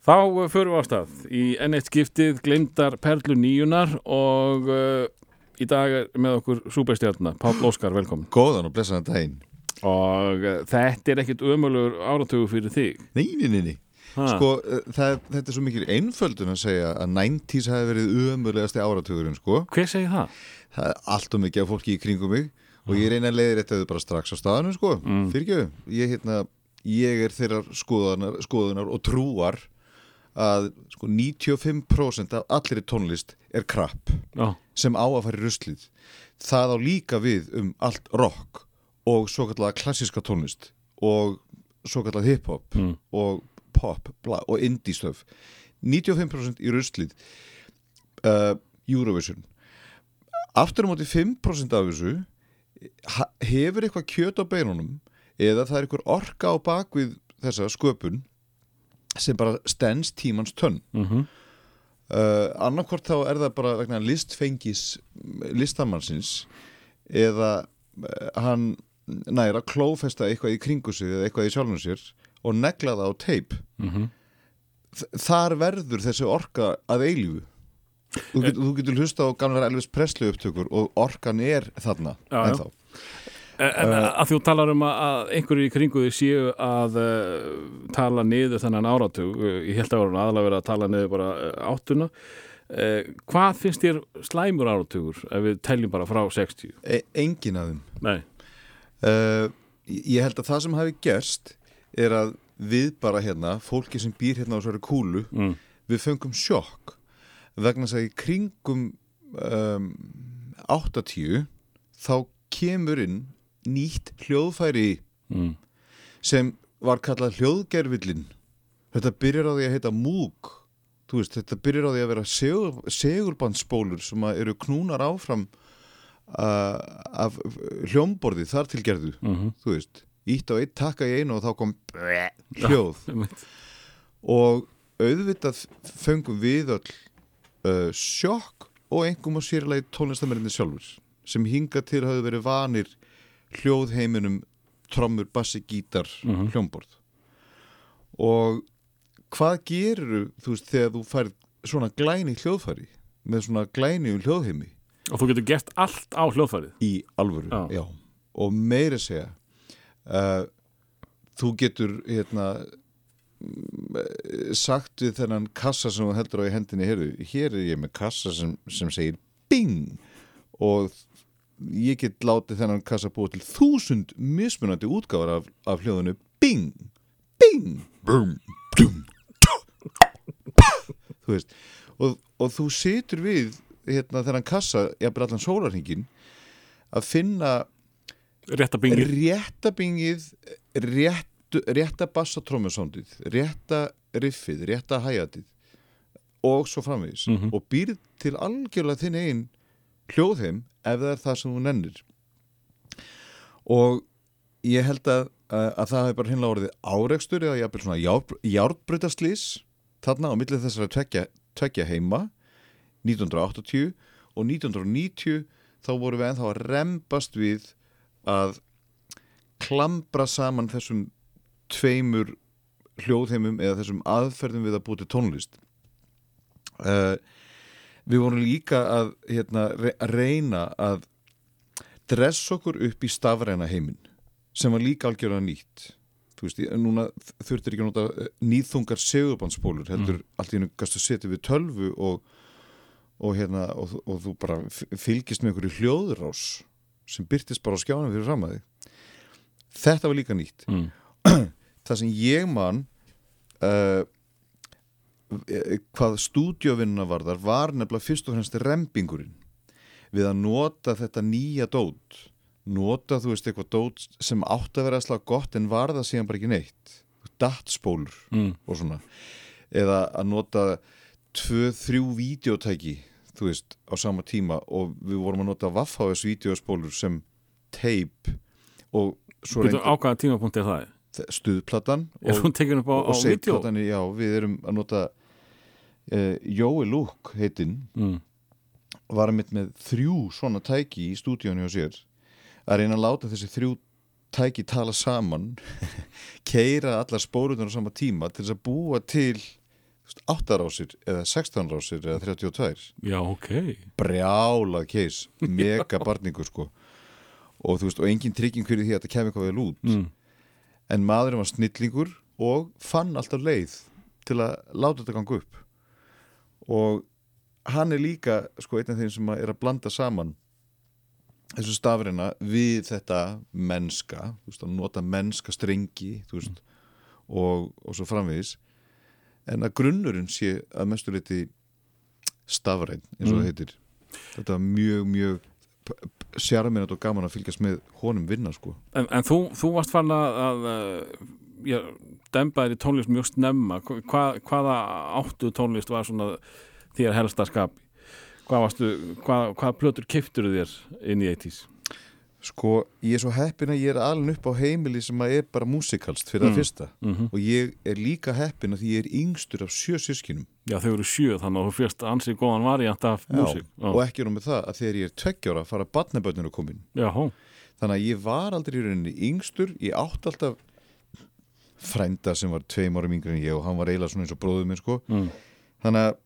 Þá uh, förum við á stað í N1 skiptið glemdar perlu nýjunar og uh, í dag er með okkur súperstjarnar, Páll Óskar, velkomin. Góðan og blessaðan daginn Og uh, þetta er ekkit ömulegur áratögu fyrir þig. Nei, nei, nei, nei. Sko, uh, það, þetta er svo mikil einföldun að segja að 90s hafi verið umöðlegasti áratugurinn, sko. Hver segir það? Það er allt og mikið af fólki í kringum mig og ég reyna að leiðir þetta bara strax á staðanum, sko. Mm. Fyrirgjöfu. Ég, hérna, ég er þeirrar skoðunar, skoðunar og trúar að sko, 95% af allir tónlist er krapp Já, sem á að fara í ruslið. Það á líka við um allt rock og svo kallega klassiska tónlist og svo kallega hip-hop Mm. og pop bla, og indie stöf 95% í ruslið uh, Eurovision aftur á móti 5% af þessu hefur eitthvað kjöt á beinunum eða það er eitthvað orka á bakvið þessa sköpun sem bara stends tímans tönn. Mm uh, annarkvort þá er það bara vegna listfengis listamannsins eða uh, hann næra klófesta eitthvað í kringu sig eða eitthvað í sjálfum sér og negla það á teip Mhm. Þ- þar verður þessi orka að eilífu. Þú, get, þú getur hlusta á gamlar Elvis Presley upptökur og orkan er þarna Já, já. En uh, að þú talar um að, einhverju í kringu þig séu að uh, tala niður þennan áratug, ég held að vera aðalega verið að tala niður bara áttuna. Uh, hvað finnst þér slæmur áratugur ef við teljum bara frá 60? e, engin af þeim Nei. ég held að það sem hafi gerst er að við bara hérna fólki sem býr hérna á þessari kúlu Mm. við fengum sjokk vegna þess að í kringum um, 80 þá kemur inn nýtt hljóðfæri Mm. sem var kallað hljóðgerfillin þetta byrjar á því að heita múk. Veist, þetta byrjar á því að vera segur, segulbandspólur sem að eru knúnar áfram uh, af hljómborði þar til gerðu. Mm þú veist, ítt á eitt takka í einu og þá kom hljóð. -hmm. og auðvitað fengum við öll uh, sjokk og engum á sérlega tónlistamerinni sjálfur sem hinga til hafði verið vanir hljóðheiminum trommur, bassi, gítar, Mhm. hljómborð og hvað gerur þú veist þegar þú færð svona glæni hljóðfæri með svona glæni um hljóðheimi Og þú getur gert allt á hljóðfærið. í alvöru Já. já. og meira segja uh, þú getur hérna mm, sagt við þennan kassa sem þú heldur á í hendinni heyrðu, hér er ég með kassa sem, sem segir bing og ég get látið þennan kassa búið til þúsund mismunandi útgáfar af, af hljóðinu bing, bing bum, dum, þú veist og, og þú situr við hérna þennan kassa, ég byrja allan sólarhingin að finna Réttabingir. réttabingið rétt, rétta bassatrómusóndið rétta riffið, rétta hæjatið og svo framvegis Mhm. og býr til algjörlega þinn einn hljóðheim ef það er það sem þú nennir. Og ég held að, að, að það hefur bara hinlega orðið áreikstur eða jafnvel svona jár, járbrutaslís þarna á millið þessara tvekja, tvekja heima 1980 og 1990 þá vorum við ennþá að rembast við að klambra saman þessum tveimur hljóðheimum eða þessum aðferðum við að búti tónlist. Uh, við vorum líka að hérna, re reyna að dressa okkur upp í stafræna heiminn sem var líka algjörða nýtt. Þú veist, núna þurftir ekki að nota eh, nýþungar segurbanspólur heldur allt í hennu gastu setja við tölvu og, og hérna og, og þú bara fylgist með einhverju hljóðrás sem byrtist bara á skjánum fyrir fram að þig. Þetta var líka nýtt. Mm. það sem ég man uh, hvað stúdíovinnuna varðar var nefnilega fyrst og fremst rempingurinn við að nota þetta nýja dót nota þú veist eitthvað dót sem átt að vera slag gott en var það síðan bara ekki neitt datspólur Mm. og svona eða að nota tvö, þrjú vídeotæki þú veist, á sama tíma og við vorum að nota Waffhaus vídeospólur sem teip og svo reynda ákvæða tímapunkt er það? Er á og vídeo? seitplatan, já, við erum að nota uh, Jói Lúk heitinn Mm. var mitt með þrjú svona tæki í stúdíónu hjá sér að reyna að láta þessi þrjú tæki tala saman keira allar spórunar á sama tíma til þess að búa til 8 rásir eða 16 rásir eða 32 Já, ok. brjálað keis, mega barningur sko og þú veist, og engin trygging fyrir því að þetta kemur eitthvað vel út Mm. en maðurinn var snillingur og fann alltaf leið til að láta þetta ganga upp og hann er líka sko einn af þeim sem er að blanda saman þessu stafrina við þetta mennska þú veist, að nota mennska strengi þú veist, og, og svo framvegis. En að grunnurinn sé að mestu leiti stafræn eins og Mm. það heitir. Þetta var mjög, mjög sjarminat og gaman að fylgjast með honum vinna sko. En, en þú, þú varst fann að, að já, þér í tónlist mjög snemma. Hva, hvaða áttu tónlist var svona þér helsta skap? Hvað varstu, hvað, hvað plötur kiftur þér inn í 80s? Sko, ég er svo heppin að ég er alveg upp á heimili sem að er bara músikalst fyrir Mm. það fyrsta Mm og ég er líka heppin að því ég er yngstur af sjö sískinum Já, þau eru sjö, þannig að þú fyrst ansið góðan variant af músík. og ekki erum með það að þegar ég er tveggjára fara barnaböndinu komin Já, hó. þannig að ég var aldrei í rauninni yngstur ég átti alltaf frænda sem var tveim árum yngri en ég og hann var eiginlega svona eins og bróður minn sko Mm. þannig að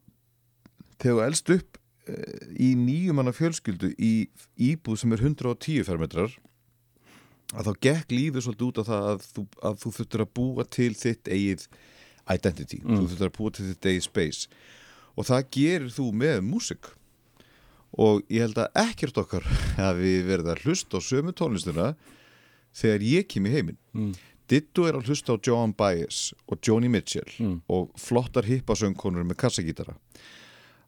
þegar þú elst upp eh, í nýjumanna fjölskyldu í íbúð sem er 110 fermetrar að þá gekk lífið svolítið út af það að þú, að þú þurftur að búa til þitt eigið identity, Mm. þú þurftur að búa til þitt eigið space og það gerir þú með músik og ég held að ekkert okkar hafi verið að hlusta á sömu tónlistina þegar ég kem í heiminn Mm. Dittu er að hlusta á Joan Baez og Joni Mitchell Mm. og flottar hippasöngkonur með kassagítara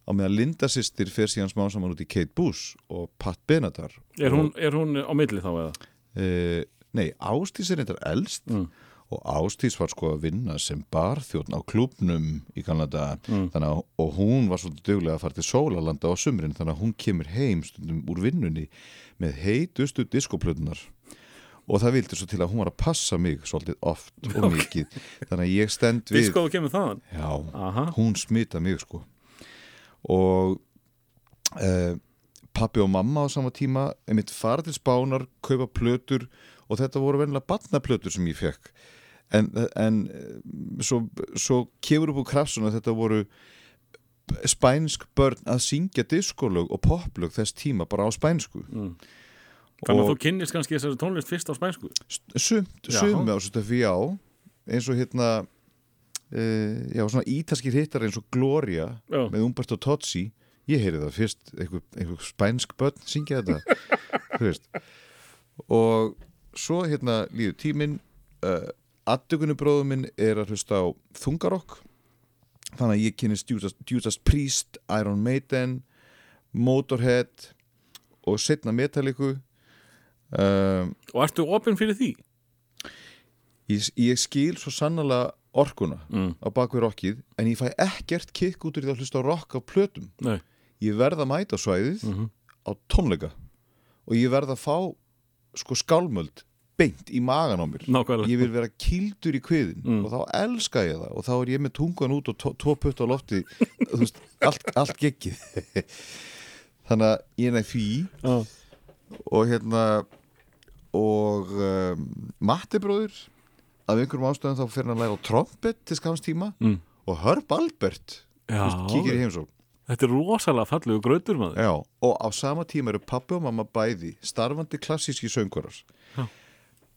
á meðan Linda sýstir fer síðan smá saman út í Kate Bush og Pat Benatar Er hún, er hún á milli þá eða? uh, Nei, Ástís er eitthvað elst Mm. og Ástís var sko að vinna sem barþjóðn á klubnum í Kanada Mm. að, og hún var svolítið duglega að fara til sólalanda á sumrin þannig að hún kemur heim stundum úr vinnunni með heitustu diskoplötunar og það vildi svo til að hún var að passa mig svolítið oft og mikið þannig að ég stend við Diskoðu kemur þaðan? Já, Aha. hún smita mig sko og uh, pappi og mamma á sama tíma einmitt fara til spánar, kaupa plötur og þetta voru vennilega batnaplötur sem ég fekk en, en eh, svo, svo kefur upp úr krafsun að þetta voru spænsk börn að syngja diskolög og poplög þess tíma bara á spænsku Mm. Þannig að þú kynnist kannski þessari tónlist fyrst á spænsku? sumt, Já. sumi á stöfi já eins og hérna uh, já, svona ítaskir hittar eins og Gloria Já. með Umberto Tozzi ég heyri það fyrst, einhver, einhver spænsk börn syngja þetta þú veist og svo hérna líður tíminn uh, aðdökunubróðum minn er að hlusta á þungarokk þannig að ég kynist Judas, Judas Priest, Iron Maiden Motorhead og setna Metallica um, Og ertu opinn fyrir því? ég, ég skil svo sannlega orkuna Mm. á bakvið rockið en ég fæ ekkert kikk út úr því að hlusta rock á plötum Nei. ég verð að mæta svæðið Mm á tónleika og ég verð að fá sko skálmöld beint í magan á mér Nákvæmlega. ég vil vera kildur í kviðin Mm. og þá elska ég það og þá er ég með tungan út og tó- tvo putt á lofti veist, allt, allt geggið þannig að ég er næ því Já. Og hérna og um, Matti bróður af einhverjum ástöðum þá fyrir hann að læra á trompet til skamstíma Mm. og Hörb Albert kíkir í heimsók Þetta er rosalega fallegu grötur maður. Já, og á sama tíma eru pappi og mamma bæði starfandi klassíski söngvarar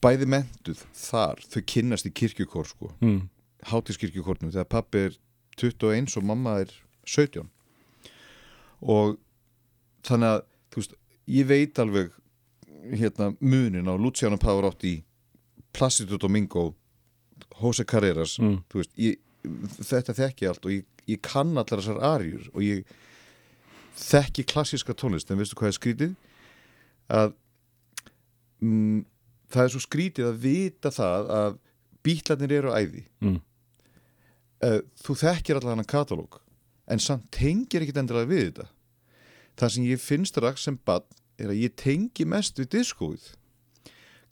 bæði mentuð þar þau kynnast í kirkjukór sko Mm. hátískirkjukornum þegar pappi er 21 og mamma er 17 og þannig að ég veit alveg hérna munin á Luciano Pavarotti Placido Domingo Jose Carreras Mm. veist, ég, þetta þekki ég allt og ég, ég kann allar þessar arjur og ég þekki klassíska tónlist en veistu hvað er skrítið að mm, það er svo skrítið að vita það að bítlarnir eru æði Mm. uh, þú þekkir allar hann katalóg en samt tengir ekkit endilega við þetta það sem ég finnst strax sem bann er að ég tengi mest við diskóið.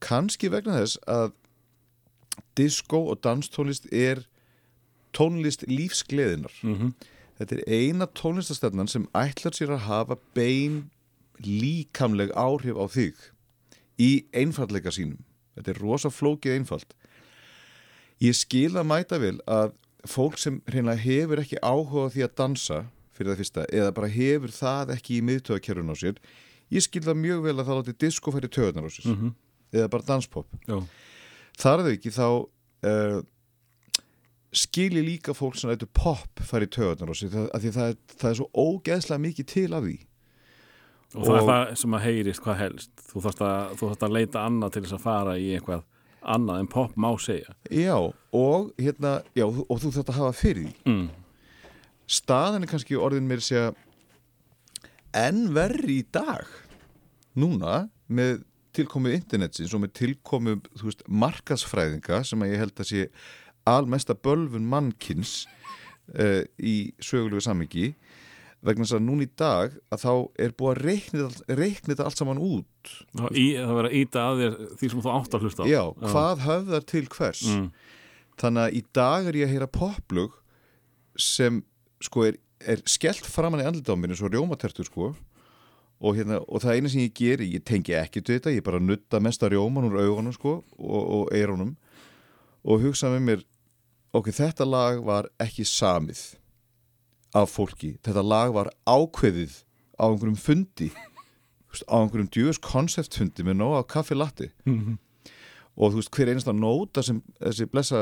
Kannski vegna þess að diskó og danstónlist er tónlist lífsgleðinar Mm þetta er eina tónlistastefnan sem ætlar sér að hafa bein líkamleg áhrif á þig í einfalleika sínum. Þetta er rosa flókið einfalt. Ég skil að mæta vel að fólk sem hreinlega hefur ekki áhuga því að dansa fyrir það fyrsta, eða bara hefur það ekki í miðtöðakerfun á sér ég skil það mjög vel að það láti disco færi töðunar á sér, Mhm. eða bara danspop. Þar er þau ekki þá uh, skilji líka fólk sem lætur pop færi töðunar á sér, það, af því það, er- það er svo ógeðslega mikið til af því. Og það er Og- það sem að heyrist hvað helst. Þú þarfst að, þú þarfst að leita annað til þess að fara í eitthvað annað en pop má segja. Já, og hérna já, og þú þarft að hafa fyrir því. Mm. staðan er kannski orðin mér segja enn verri í dag. Núna með tilkomu internetsins og með tilkomu þú veist, markasfræðinga sem að ég held að sé almesta bölvun mannkins uh, í sögulegu sammingi vegna þess að núna í dag að þá er búið að reikna þetta allt saman út. Það, í, það verður að íta að þér því sem þú átt að hlusta á. Já, hvað höfðar til hvers? Mm. þannig að í dag er ég að heyra poplug sem sko er, er skellt framann í eins og rjómatertur sko. Og, hérna, og það eina sem ég geri, ég tengi ekki til þetta, ég bara nutta mesta rjóman úr augunum sko og, og eyrunum. Og hugsa með mér ok, þetta lag var ekki samið af fólki, þetta lag var ákveðið á einhverjum fundi. Á einhverjum djúðs konceptfundi með nóg á kaffi latti Mhm. og þú veist hver einasta nóta sem þessi blessa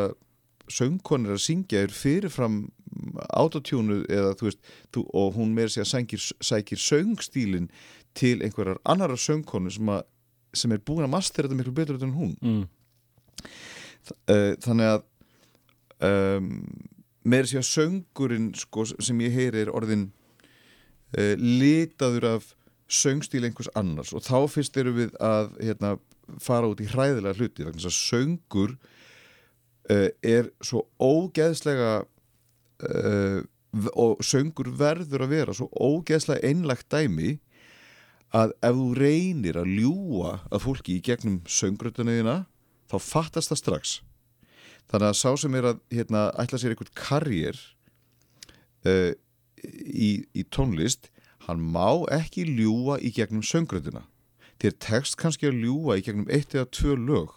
söngkonir að syngja er fyrirfram autotúnu eða þú veist þú, og hún meira sig að sækir, sækir söngstílin til einhverjar annara söngkonu sem, að, sem er búin að mastera þetta miklu betur en hún Mm. uh, þannig að um, meira sig að söngurinn sko, sem ég heyri er orðin uh, litaður af söngstíl einhvers annars og þá fyrst erum við að hérna, fara út í hræðilega hluti vegna þess að söngur uh, er svo ógeðslega uh, og söngur verður að vera svo ógeðslega einlagt dæmi að ef þú reynir að ljúa að fólki í gegnum söngrötunuðina þá fattast það strax. Þannig að sá sem er að hérna, ætla sér einhvern karriér uh, í, í tónlist hann má ekki ljúa í gegnum söngrötuna þér tekst kannski að ljúa í gegnum eitt eða tvö lög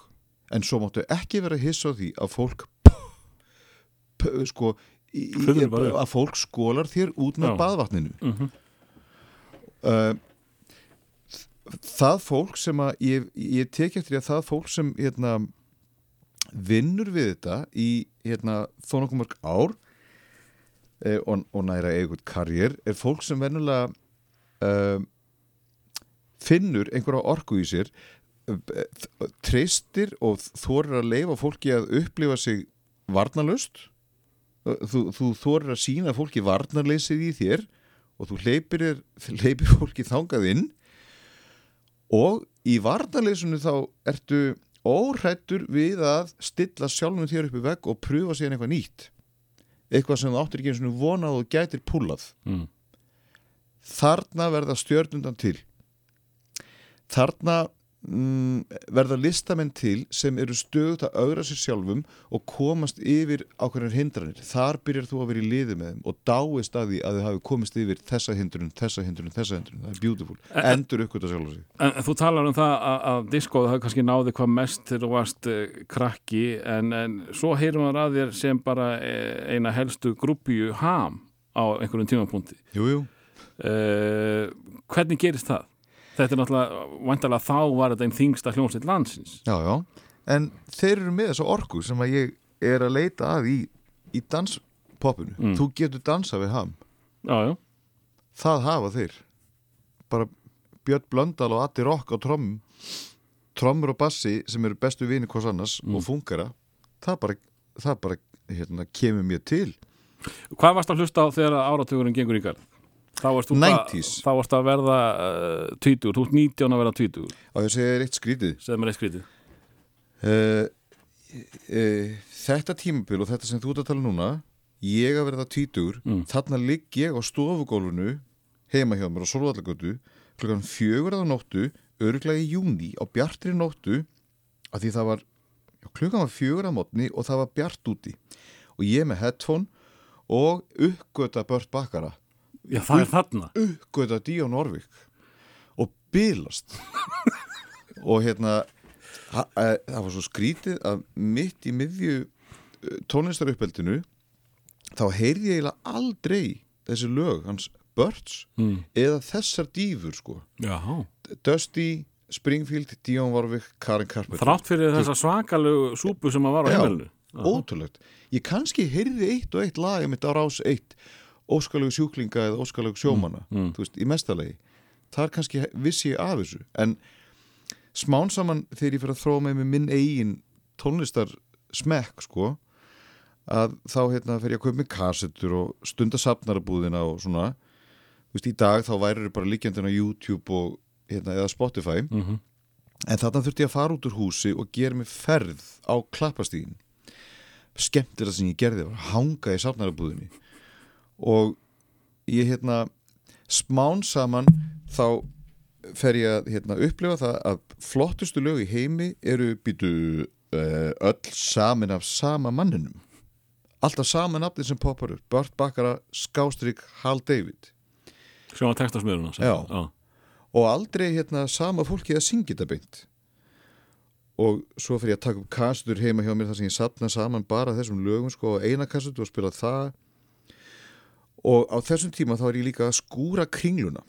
en svo máttu ekki vera hissa á því að fólk sko í, í, að fólk skólar þér út með baðvatninu. Mhm. uh, það fólk sem að ég, ég tek eftir því að það fólk sem hérna, vinnur við þetta í hérna, þó nokkuð mörg ár eh, og, og næra eitthvað karriér er fólk sem vennulega uh, finnur einhverja orku í sér eh, treystir og þorir að leifa fólki að upplifa sig varnalust þú, þú þorir að sína fólki varnarleysið í þér og þú hleypir, þér, hleypir fólki þangað inn og í varnarleysinu þá ertu óhrættur við að stilla sjálfum þér upp í vegg og pröfa síðan eitthvað nýtt. Eitthvað sem þú áttir ekki eins og vonað og gætir púlað Mm. þarna verða stjörnundan til. Þarna mm, verða listamenn til sem eru stöðut að augra sér sjálfum og komast yfir ákveðnar hindranir. Þar byrjar þú að vera í liði með þeim og dáist að því að þið hafi komist yfir þessa hindrun, þessa hindrun, þessa hindrun það er beautiful, En- endur uppgöta sjálf sig. En þú talar um það að, að diskóðu það kannski náði hvað mest þegar þú varst uh, krakki en, en svo heyrum við að þér sem bara eh, eina helstu grúpíu ham á einhverjum tímapunkti. Jú, jú. Uh, hvernig gerist það? Þetta er náttúrulega, vantarlega þá var þetta einn þingsta hljómsveit landsins. Já, já, en þeir eru með þessa orku sem að ég er að leita að í, í danspoppinu Mm. þú getur dansað við ham Já, já. það hafa þeir bara Björn Blöndal og Atti Rock á trommum trommur og bassi sem eru bestu vini hvers annars Mm. og fungara það bara, það bara hérna, kemur mér til Hvað varst að hlusta á þegar áratugurinn gengur í garð? Þá varst, þú 90s. þá varst að verða uh, tvítur, þú ert 19 að verða tvítur, og ég segja þér eitt skrítið segð mér eitt skrítið. uh, uh, þetta tímabil og þetta sem þú ert að tala um núna ég að verða tvítur Mm. þarna ligg ég á stofugólfinu heima hjá mér á Solvallagötu klukkan fjögur að nóttu örglega í júni á bjartri nóttu að því það var klukkan var fjögur að mótni og það var bjart úti og ég með headphone og uppgöta bört bakara Já, það er þarna. uppgöta Díón Orvik og bilast. Og hérna það var svo skrítið að mitt í miðju tónlistaruppeldinu þá heyrði ég eiginlega aldrei þessi lög, hans Birds mm. eða þessar dýfur sko. Já, Dusty, Springfield, Dion Warwick Karen Carpenter þrátt fyrir þessa svakalegu súpu sem að var á Já. heimilinu. Ótrúlegt. Ég kannski heyrði eitt og eitt lag mitt á rás eitt óskalegu sjúklinga eða óskalegu sjómana Mm, mm. þú veist, í mestalegi þar kannski vissi ég af þessu en smán saman þegar ég fyrir að þróa með mig minn eigin tónlistar smekk sko að þá hérna fer ég að kaupa mig kassettur og stunda safnarabúðina og svona þú veist, í dag þá væri þau bara líkjandinn á YouTube og hérna, eða Spotify Mhm. En þarna þurfti ég að fara út úr húsi og gera mig ferð á klappastíðin. Skemmtilega sem ég gerði var að hanga í safnarabúðinni. Og ég hérna smán saman þá fer ég að hérna, upplifa það að flottustu lög í heimi eru býtu uh, öll samin af sama manninum. Alltaf sama nafni sem poppar upp. Bart Bakkara, Skástrík, Hal David. Textasmiðurinn hans Já. Og aldrei hérna sama fólki að syngja þetta beint og svo fyrir ég að taka upp kassutur heima hjá mér þar sem ég sapna saman bara þessum lögum sko á eina kassutu og spila það og á þessum tíma þá er ég líka að skúra kringluna.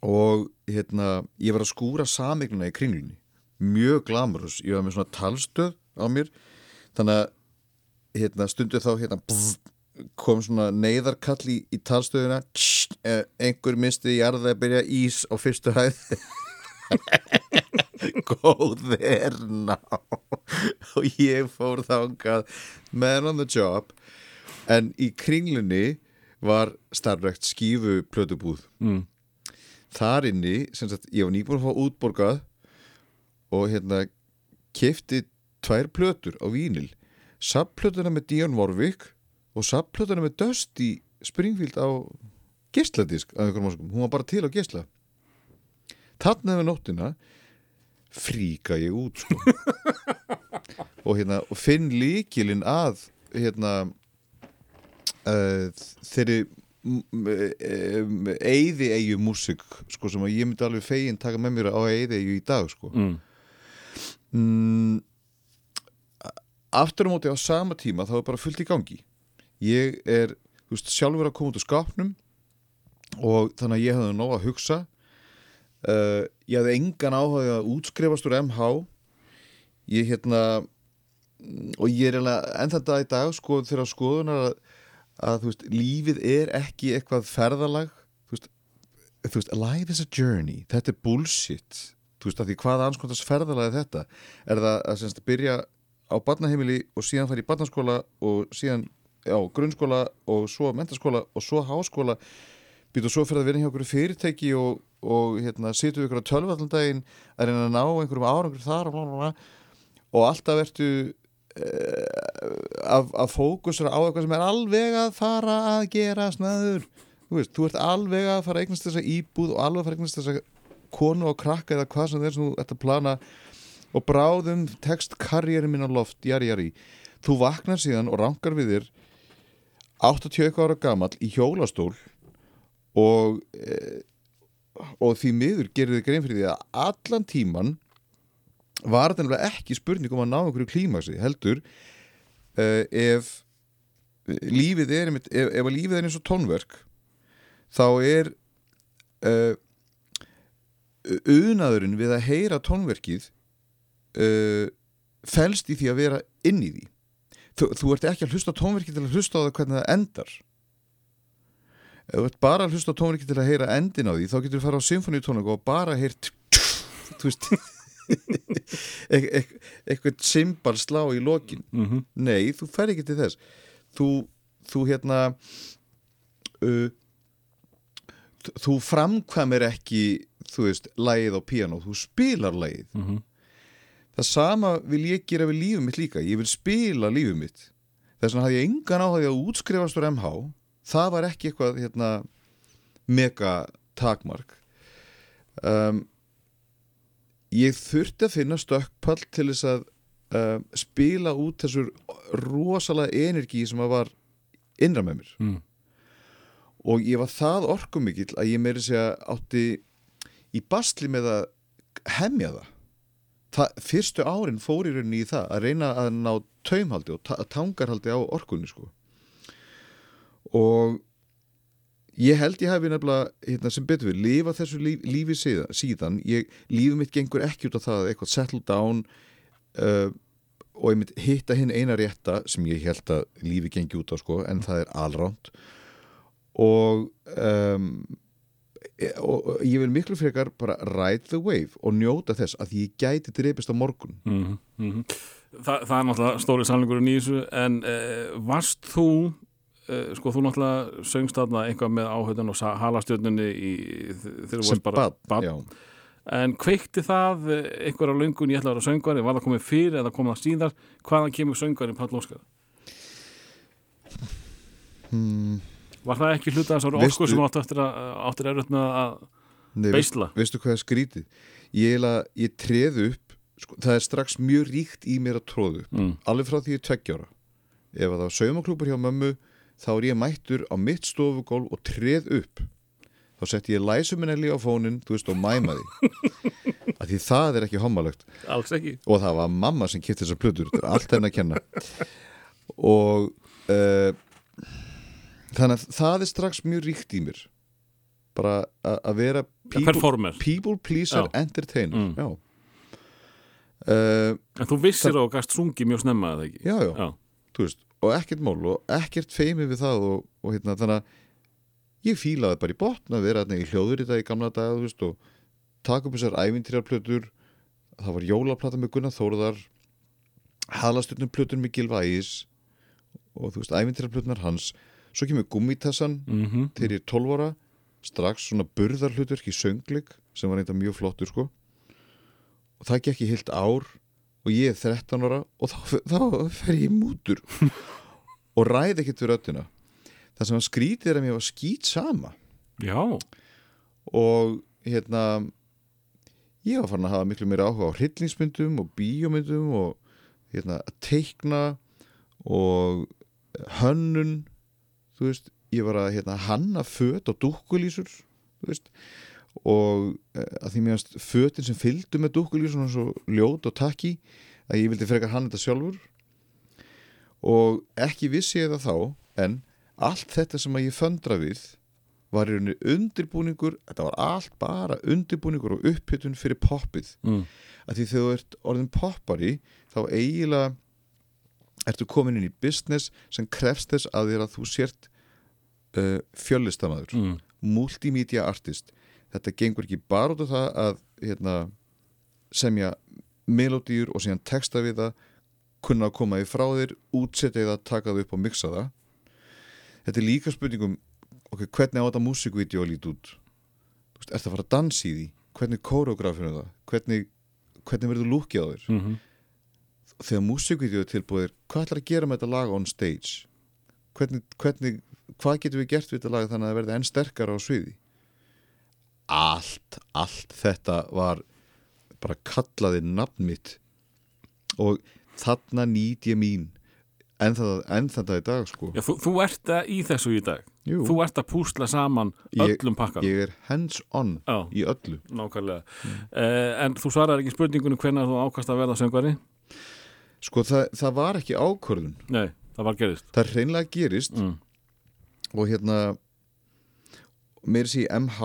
Og hérna ég var að skúra samegnuna í kringlunni mjög glamurus, ég var með svona talstöð á mér. Þannig að hérna, stundu þá hérna, bzz, kom svona neyðarkall í, í talstöðuna Tss, eh, einhver misti jarða að byrja ís á fyrstu hæð. Góðir ná og ég fór þangað. Man on the job en í kringlunni var starfrekt skífu plötubúð Mm. þar inni, sem sagt, ég var nýbúin að fá útborgað og hérna kefti tvær plötur á vínil sapplötuna með Dion Warwick og sapplötuna með Dusty Springfield á áskum, hún var bara til á geisla þarna við nóttina fríka ég út sko. og hérna og finn líkilinn að hérna uh, þeirri eyði eigu músik sko sem að ég myndi alveg fegin taka með mér á eyði eigu í dag sko. Mm. mm, aftur á móti á sama tíma þá er bara fullt í gangi. Ég er veist, sjálfur að koma út úr skápnum og þannig að ég hefði nóg að hugsa. Uh, ég hefði engan áhuga að útskrifast úr MH ég hérna og ég er enn þetta í dag sko þegar skoðunar að, að veist, lífið er ekki eitthvað ferðalag þú veist, þú veist, life is a journey þetta er bullshit þú veist, að því hvaða anskotast ferðalag er þetta? Er það að semst byrja á barnaheimili og síðan fara í barnaskóla og síðan, já, grunnskóla og svo mentaskóla og svo háskóla? Býta og svo fyrir að vera hjá okkur fyrirtæki og, og hérna, situ ykkur á tölvallandaginn að reyna að ná einhverjum árangur þar og, og alltaf ertu að, að fókusra á eitthvað sem er alveg að fara að gera snaður þú veist, þú ert alveg að fara að eignast þessa íbúð og alveg að fara að eignast þessa konu og krakka eða hvað sem þeir sem þú ert að plana. Og bráðum tekst karriérin minn á loft, jari jari. Þú vaknar síðan og rankar við þér 80 ára gamall í hjólastól og e, og því miður gerir þið grein fyrir því að allan tíman var þetta nefnilega ekki spurning um að ná einhverju klímaksi heldur uh, ef lífið er ef, ef að lífið er eins og tónverk þá er uh, unaðurinn við að heyra tónverkið uh, felst í því að vera inn í því. Þú, þú ert ekki að hlusta tónverkið til að hlusta á það hvernig það endar. Þú ert bara að hlusta tónverkið til að heyra endin á því þá getur þú fara á symfóniutónleika og bara heyrt þú veist eitthvað symbal slá í lokin. Mm nei, þú fer ekki til þess. Þú, þú hérna uh, þú- framkvæmir ekki þú veist, lagið á píanó. Þú spilar lagið. -hmm. það sama vil ég gera við lífið mitt líka. Ég vil spila lífið mitt. Þess vegna hafði ég engan áhæði að útskrifast úr MH það var ekki eitthvað hérna, mega takmark. Um, ég þurfti að finna stökkpall til þess að uh, spila út þessur rosalega energi sem að var innra með mér Mm. og ég var það orkumikill að ég meiri segja átti í basli með að hemja það. það fyrstu árin fór í rauninni í það að reyna að ná taumhaldi og ta tangarhaldi á orkunni sko og ég held ég hefði nefnilega hérna, sem betur við, lifa þessu líf, lífi síðan, síðan. Ég, lífið mitt gengur ekki út á það eitthvað settle down uh, og ég mitt hitta hinn eina rétta sem ég held að lífi gengi út á sko, en það er alránt og um, e- og ég vil miklu frekar bara ride the wave og njóta þess að ég gæti drepist á morgun. Mm -hmm. Þa, það er náttúrulega stóri sannleikurinn í þessu en uh, varst þú sko þú náttúrulega söngst þarna eitthvað með áhauðan og halastjörnunni í, þegar þú varst bara já. en kveikti það eh, einhverja löngun ég ætla að vera söngvari, var það komið fyrir eða kom það síðar, hvaðan kemur söngvari Páll Óskar? Hmm, Var það ekki hluta þessar orku sem áttu eftir að áttir erut með að beisla? veistu hvað er skrítið ég, ég treð upp sko, það er strax mjög ríkt í mér að tróðu upp Mm. alveg frá því ég er tveggjára ef að það var saumaklúpur hjá mömmu þá er ég mættur á mitt stofugól og treð upp. Þá setti ég læsuminelli á fónin þú veist og mæmaði að því það er ekki homalögt Alls ekki. Og það var mamma sem kipti þessar plötur þetta er allt henni að kenna. Og uh, þannig að það er strax mjög ríkt í mér. Bara að að vera people, people pleaser Já. entertainer Mm. já. Uh, En þú vissir og gast sungi mjög snemma eða ekki? já, já, Já. þú veist og ekkert mál og ekkert feimi við það og, og hérna þannig að ég fílaði bara í botn að vera í hljóður í dag í gamla daga þú veist og taka upp þessar ævintýrarplötur það var jólaplata með Gunnar Þórðar halasturnum plötur með Gilva Ægis og þú veist ævintýrarplötunar hans. Svo kemur gummitassan Mm -hmm. þegar ég er 12 ára strax svona burðarhlutverk í söngleik sem var eitthvað mjög flottur sko. Og það gekk í heilt ár og ég er 13 ára og þá, þá fer ég mútur og ræði ekkert við röddina. Það sem var skrítið er að mér var skýt sama. Já, og hérna ég var farin að hafa miklu meira áhuga á hryllingsmyndum og bíómyndum og hérna að teikna og hönnun. Þú veist, ég var að hérna, hanna föt og dúkkulísur þú veist og eh, að því mér finnst fötin sem fylgdu með dúkkulísur svo ljót og takki að ég vildi frekar hanna þetta sjálfur og ekki vissi ég það þá en allt þetta sem að ég föndra við var í rauninni undirbúningur þetta var allt bara undirbúningur og upphittun fyrir poppið mm. að því þegar þú ert orðin poppari þá eiginlega ertu komin inn í business sem krefst þess að þér að þú sért uh, fjöllistamæður Mm. multimedia artist þetta gengur ekki bara út af það að hérna, semja melodýr og síðan texta við það kunna að koma því frá þér útsetja það, taka það upp og mixa það. Þetta er líka spurningum ok, hvernig á þetta músikvídeó að líti út? Veist, er það að fara að dansa í því? Hvernig kóreografinu það? Hvernig, hvernig verður lúkið á þér? Mm -hmm. þegar músikvídeó er tilbúið hvað ætlar að gera með þetta lag on stage? Hvernig, hvernig hvað getum við gert við þetta lag þannig að það verði enn sterkara á sviði allt, allt þetta var bara kallaði nafn mitt. Og þarna nýt ég mín. En, þetta í dag sko. Já, þú, þú ert að í þessu í dag. Jú, Þú ert að púsla saman Ég- öllum pakkan ég er hands on Já, í öllu. Nákvæmlega. Uh, En þú svarar ekki spurningunum hvenær þú ákast að verða söngvari? sko það, það var ekki ákvörðun. Nei, það var gerist. Það hreinlega gerist. Mm. og hérna mér sé MH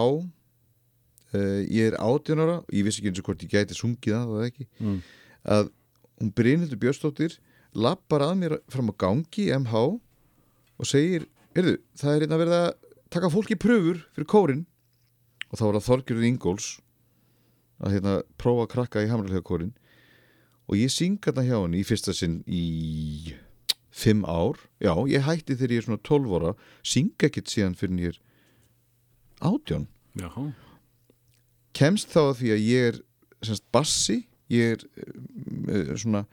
uh, ég er 18 ára og ég vissi ekki eins og hvort ég gæti sungið það eða ekki. Mm. að hún Brynhildur Björnsdóttir lappar að mér fram á gangi MH og segir heyrðu, það er hérna verið að taka fólki pröfur fyrir kórin. Og þá var það Þorgjörður Ingóls að hérna prófa að krakka í hamralhega kórin og ég syng hérna hjá henni í fyrsta sinn í fimm ár, já, ég hætti þegar ég er svona 12 ára, syng ekkert síðan fyrir er átján. Já, kemst þá að því að ég er semst bassi, ég er uh, svona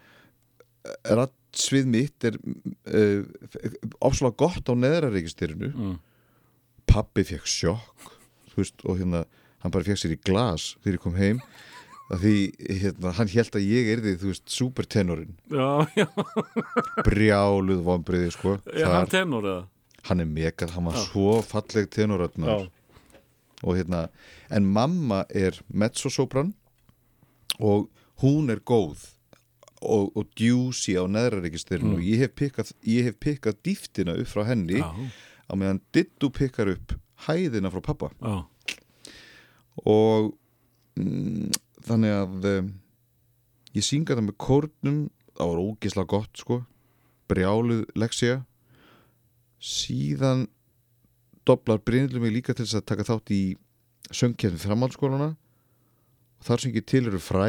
rattsvið mitt er uh, ofslega gott á neðrareikistyrinu mm. pappi fekk sjokk veist, og hérna, hann bara fekk sér í glas þegar ég kom heim. Því, hérna, hann held að ég er því, þú veist, supertenorin já, já, brjáluð vonbriði, sko já hann tenor eða? Hann er megað, hann var Já. svo falleg tenorötnar og hérna, en mamma er mezzosopran og hún er góð og, og djúsi á neðrareikistyrinu Mm. og ég hef pikkað, ég hef pikkað dýftina upp frá henni á meðan Dittu pikkar upp hæðina frá pappa. Já, og mm, þannig að um, ég synga það með kórnum. Það var ógislega gott sko. Brjáluð leksja síðan doblar Brynildur mig líka til þess að taka þátt í söngkefni framhaldsskólana. Og þar sem ekki til eru fræ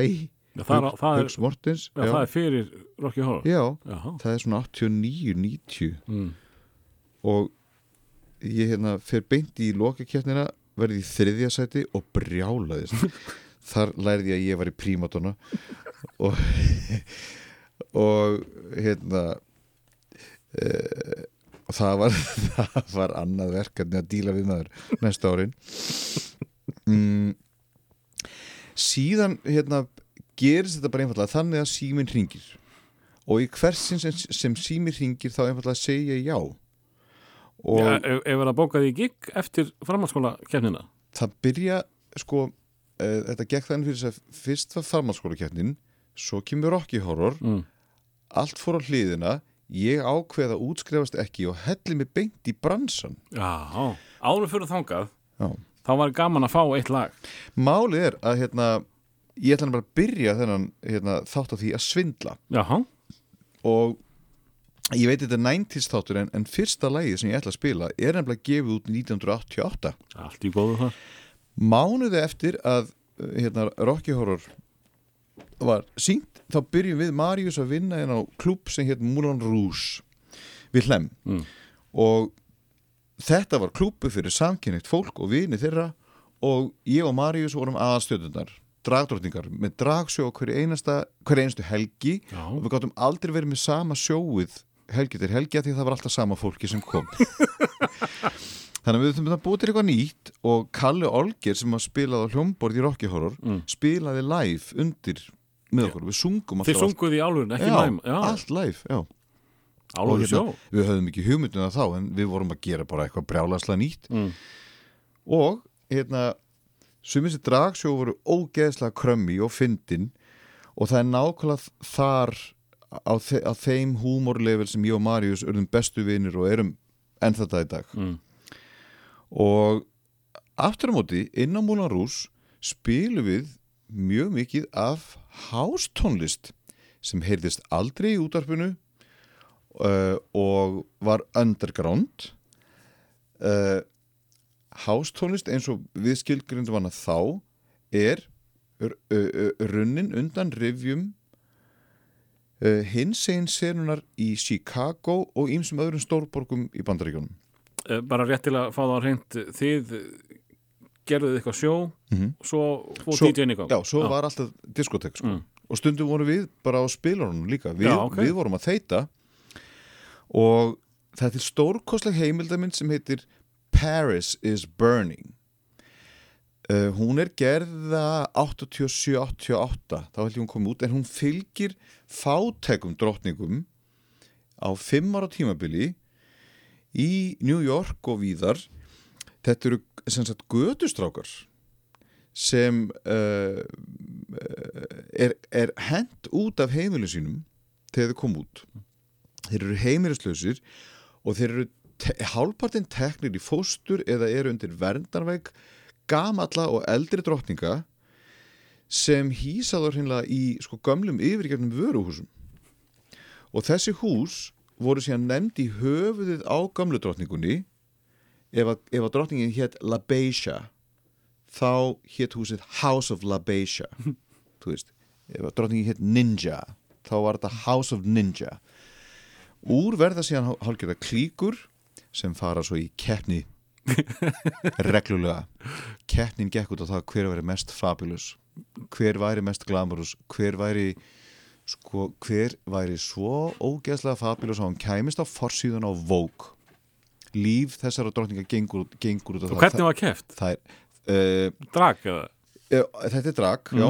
Já, það, er, það, er, Hugs Mortens já, það er fyrir Rocky Horror. Já, Já, það er svona 89-90 mm. og ég hérna fer beint í lokakefnina verði í þriðja sæti og brjálaðist. Þar lærði ég að ég var í prímatona og og hérna e, það var það var annað verkefni að díla við maður næsta árin. Mm, síðan hérna gerist þetta bara einfallega þannig að síminn hringir. Og í hversin sem, sem síminn hringir þá einfallega segja já. Og Já, ef, ef er að bóka því gig eftir framhaldsskóla kefnina það byrja sko uh, þetta gekk þannig fyrir þess að fyrst var farmaskólakeppnin svo kemur Rocky Horror. Mm. allt fór á hliðina ég ákveð að útskrefast ekki og helli mig beint í bransan Já, áður fyrir þangað Já. þá var gaman að fá eitt lag. Málið er að hérna ég ætla bara að byrja þennan hérna, þátt á því að svindla. Jaha, og ég veit þetta er 90s þáttur en, en fyrsta lagið sem ég ætla að spila er nefnilega gefið út 1988 allt í góðu þar. Mánuði eftir að hérna, Rocky Horror var sínt þá byrjum við Marius að vinna inn á klúb sem hétt Moulin Rouge við Hlem Mm. og þetta var klúbu fyrir samkynneitt fólk og vini þeirra og ég og Marius vorum aðstöðunar dragdrottningar með dragsjó hverju einasta hverju einstu helgi. Já, og við gáttum aldrei verið með sama sjóið helgi til helgi af því að það var alltaf sama fólki sem kom þannig að við þurfum að búið til eitthvað nýtt og Kalli Olger sem að spilaði á hljómborð í Rocky Horror Mm. spilaði live undir með okkur, við sungum þið alltaf sunguði í álurinn, ekki næm allt live, já álurinn og sjó við höfum ekki hugmyndina þá en við vorum að gera bara eitthvað brjálaslega nýtt mm. og hérna sumið sér dragsjó voru ógeðslega krömmi og fyndin og það er nákvæmlega þar á, þe á þeim húmorlevel sem ég og Marius erum bestu vinir og erum enn þetta í dag Mm. Og aftur á móti inn á Múlan Rús spilum við mjög mikið af hástónlist sem heyrðist aldrei í útarpinu uh, og var underground. Uh, hástónlist eins og við skilgrindum hana þá er runnin undan rifjum uh, hins einn senunar í Chicago og ýmsum öðrum stórborgum í bandaríkjónum bara rétt til að fá það á reynd þið gerðuð eitthvað sjó Mhm. svo fóð Svo- DJ-in í gang Já, svo var alltaf diskotek sko. Mm. og stundum vorum við bara á spilunum líka við, Já, ok. við vorum að þeita og þetta er stórkostleg heimildamind sem heitir Paris is Burning uh, hún er gerða 87-88 þá held ég hún komið út en hún fylgir fátekum drottningum á fimm ára tímabili í New York og víðar. Þetta eru sem sagt gödustrákar sem uh, er, er hent út af heimilu sínum þegar þau kom út. Þeir eru heimilislausir og þeir eru te hálpartinn teknir í fóstur eða eru undir verndarveik gamalla og eldri drottninga sem hýsaður hinnlega í sko gömlum yfirgjörnum vöruhúsum. Og þessi hús voru síðan nefnd í höfuðið á gamlu drottningunni. Ef að, ef að drottningin hétt La Beisha þá hétt húsið House of La Beisha þú veist, ef að drottningin hétt Ninja þá var þetta House of Ninja. Úr verða síðan hálfgerða klíkur sem fara svo í keppni. Reglulega. Keppnin gekk út á það hver væri mest fabulous hver væri mest glamurous hver væri sko, hver væri svo ógeðslega fabulous að hann kæmist á forsíðun á Vogue? Líf þessara drottninga gengur, gengur út og það. hvernig var það er uh, Drag eða? uh, þetta er drag, Mhm. já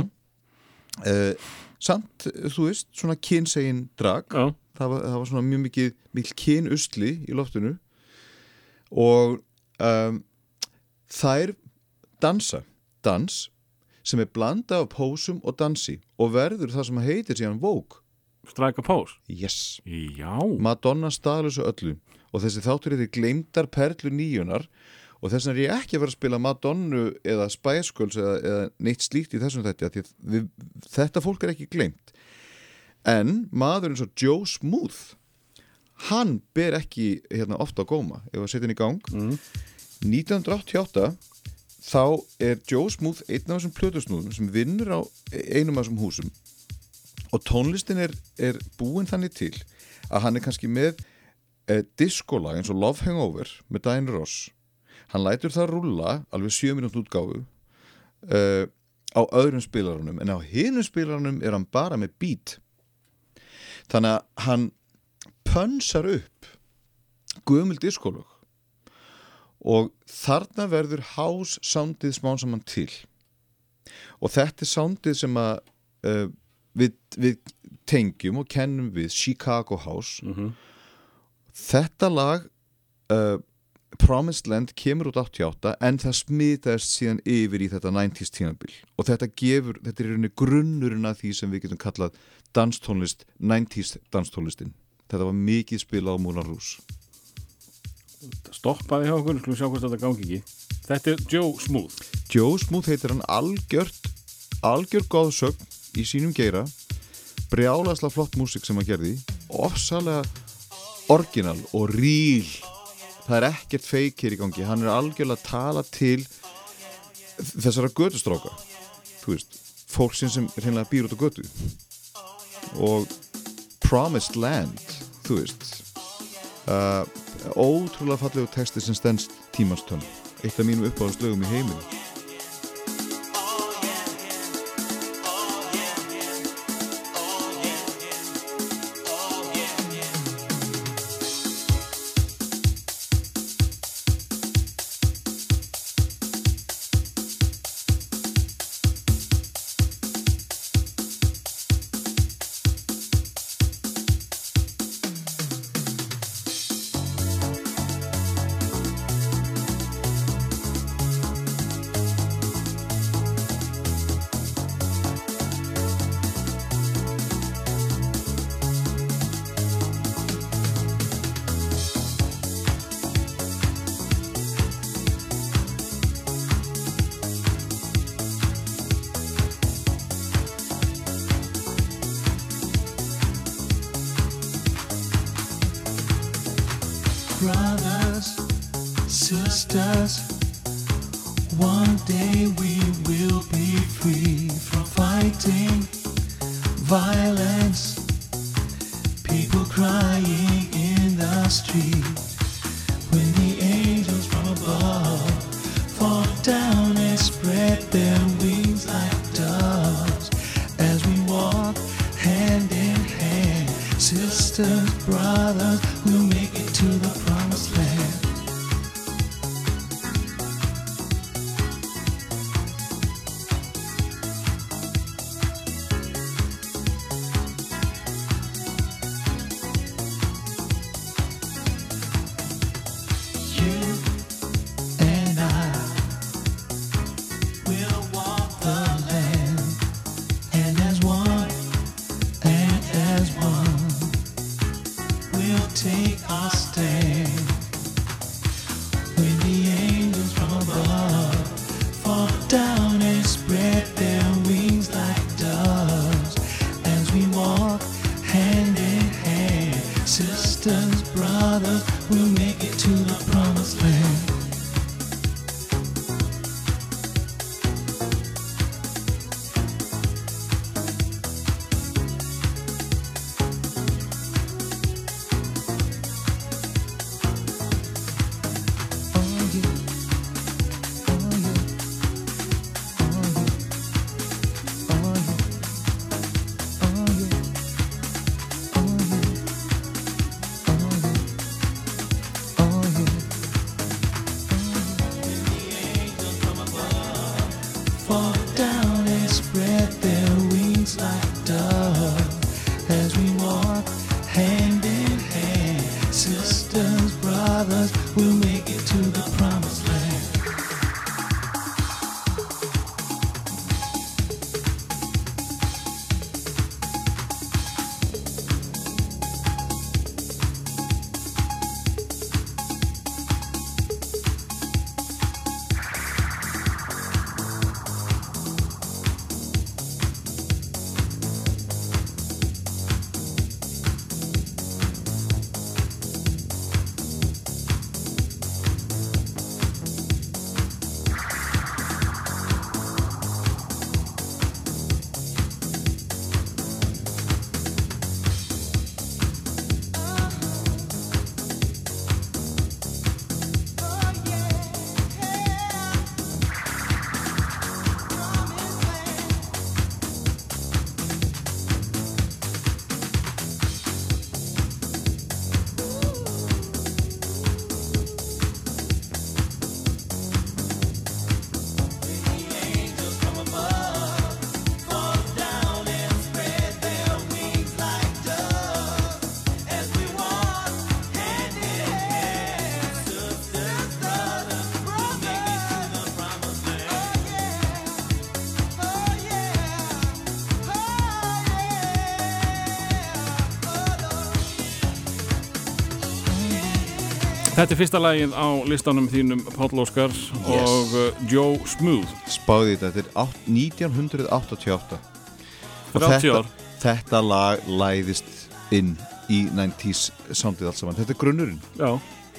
uh, samt, þú veist, svona kynsegin drag. Já, það var, það var svona mjög mikið mikil kynusli í loftinu. Og um, þær dansa. Dans sem er blanda af pósum og dansi og verður það sem heitir síðan Vogue. Strike a pose? Yes. Já, Madonna staðlu þessu öllu og þessi þáttur er því gleymdar perlu nýjunar og þess vegna er ég ekki að vera að spila Madonnu eða Spice Girls eða, eða neitt slíkt í þessum þetta að við, þetta fólk er ekki gleymt. En maður eins og Joe Smooth hann ber ekki hérna, ofta á góma. Ef að setja hann í gang. Mm. 1988 þá er Joe Smooth einn af þessum plötusnúðum sem vinnur á einum af þessum húsum. Og tónlistin er, er búin þannig til að hann er kannski með eh, diskolag eins og Love Hangover með Diane Ross. Hann lætur það rúlla alveg 7 minút útgáfu uh, á öðrum spilarunum en á hinum spilarunum er hann bara með beat. Þannig að hann pönsar upp gömul diskolög og þarna verður house soundið smán saman til. Og þetta er soundið sem að uh, við, við tengjum og kennum við Chicago House. Mhm. þetta lag uh, Promised Land kemur út 88 en það smitaðist síðan yfir í þetta 90s tímabil. Og þetta gefur, þetta er grunnurinn að því sem við getum kallað danstónlist, 90s danstónlistin. Þetta var mikið spilað á Rouge stoppaði hjá okkur, skulum sjá hvort þetta gangi ekki. Þetta er Joe Smooth Joe Smooth heitir hann algjört algjör góðsögn í sínum geira. Brjálasla flott músik sem hann gerði. Ofsalega orginal og ríl það er ekkert feik hér í gangi. Hann er algjörlega að tala til þessara gödustráka þú veist, fólksinn sem reynilega býr út á götu. Og Promised Land þú veist. Uh, ótrúlega fallegu texti sem stendst tímastönn eitt af mínum uppáðslögum í heiminu Þetta er fyrsta lagin á listanum þínum Páll Óskar og uh, Joe Smooth. Spáði þetta, þetta er átt- 1988 Og 30 þetta, ár. þetta lag læðist inn í 90s soundið allt saman. Þetta er grunnurinn, Já,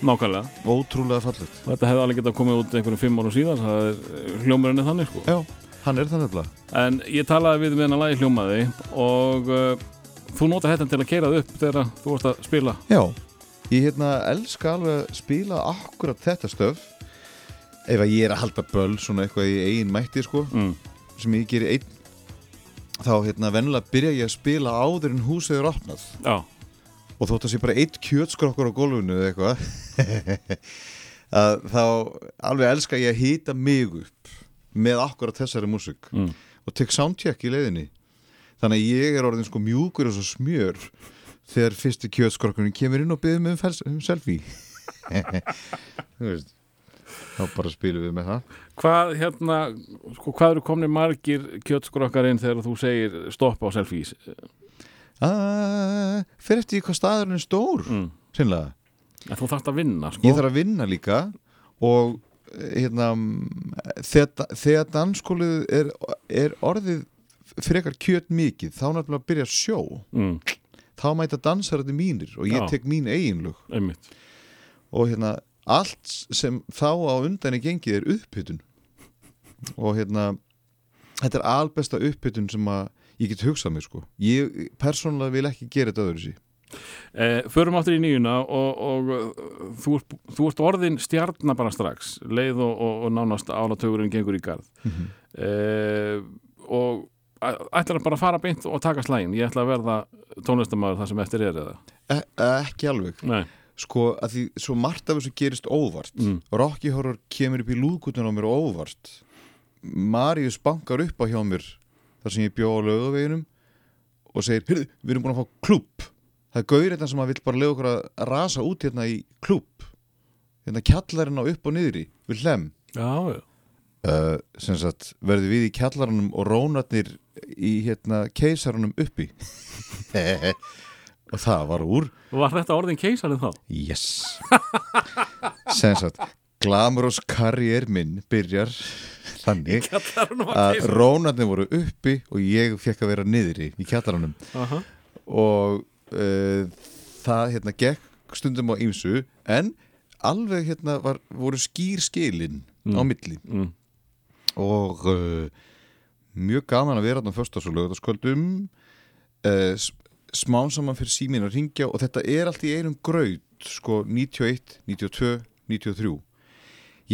nákvæmlega. Ótrúlega fallegt. Þetta hefði alveg getað komið út einhverjum fimm árum síðan það er eh, hljómurinn er þannig sko. Já, hann er það nefnilega En ég talaði við með hennar lagi hljómaði og uh, þú nota þetta til að keira það upp þegar þú varst að spila. Já, ég hérna elska alveg að spila akkurat þetta stöf. Ef að ég er að halda böll svona eitthvað í eigin mætti sko mm. sem ég gerir einn þá hérna venjulega byrja ég að spila áður en húsið er opnað. Já, og þótt að sé bara eitt kjötskrokkur á gólfinu eða eitthvað að þá alveg elska ég að hýta mig upp með akkurat þessari músík. Mm. og tek soundcheck í leiðinni. Þannig að ég er orðin sko mjúkur og svo smjör þegar fyrsti kjötskrokkurinn kemur inn og mig um, um selfie þá bara spilum við með það Hvað hérna, sko, hvað eru komni margir kjötskrokkar inn þegar þú segir stoppa á selfies? uh, fyrir eftir hvað staðurinn er stór Mm. sinnlega En þú þarft að vinna, sko. ég þarf að vinna líka og hérna þegar, þegar danskólið er, er orðið frekar kjöt mikið þá náttúrulega byrja sjó Mm, þá mæta dansarandi mínir og ég Já. tek mín eiginlug einmitt. og hérna allt sem þá á undan er gengið er upphytun og hérna þetta er albesta upphytun sem að ég get hugsað mér sko ég persónulega vil ekki gera þetta öðru sí Eh, förum áttur í nýjuna og, og uh, þú, ert, þú ert orðin stjarnar bara strax, leið og, og, og nánast álatugurinn gengur í garð. Mhm. eh, og ætlar að bara fara beint og taka slægin. Ég ætla að verða tónlistamæður það sem eftir er eða. e ekki alveg Nei. sko að því svo margt af þessu gerist óvart Mm. Rocky Horror kemur upp í lúðgutun á mér óvart Marius bankar upp á hjá mér þar sem ég bjó á lögaveginum og segir, heyrðu, við erum búin að fá klúpp það er gaurið þetta sem að vill bara lega okkur að rasa út hérna í klúpp hérna kjallarinn á upp og niðri við hlem Já, já. uh, sem sagt verði við í kjallarannum og rónarnir í hérna keisarannum uppi. Og það var úr. Var þetta orðin keisarinn þá? Yes. Sem sagt Glamurous karriér minn byrjar þannig að rónarnir voru uppi og ég fekk að vera niðri í kjallaranum. Aha. og uh, það hérna gekk stundum á ýmsu en alveg hérna var, voru skýr skilin á milli. Mm. og uh, mjög gaman að vera þarna föstas og lögðaskvöldum uh, smán saman fyrir símin að ringja og þetta er allt í einum graut sko 91, 92, 93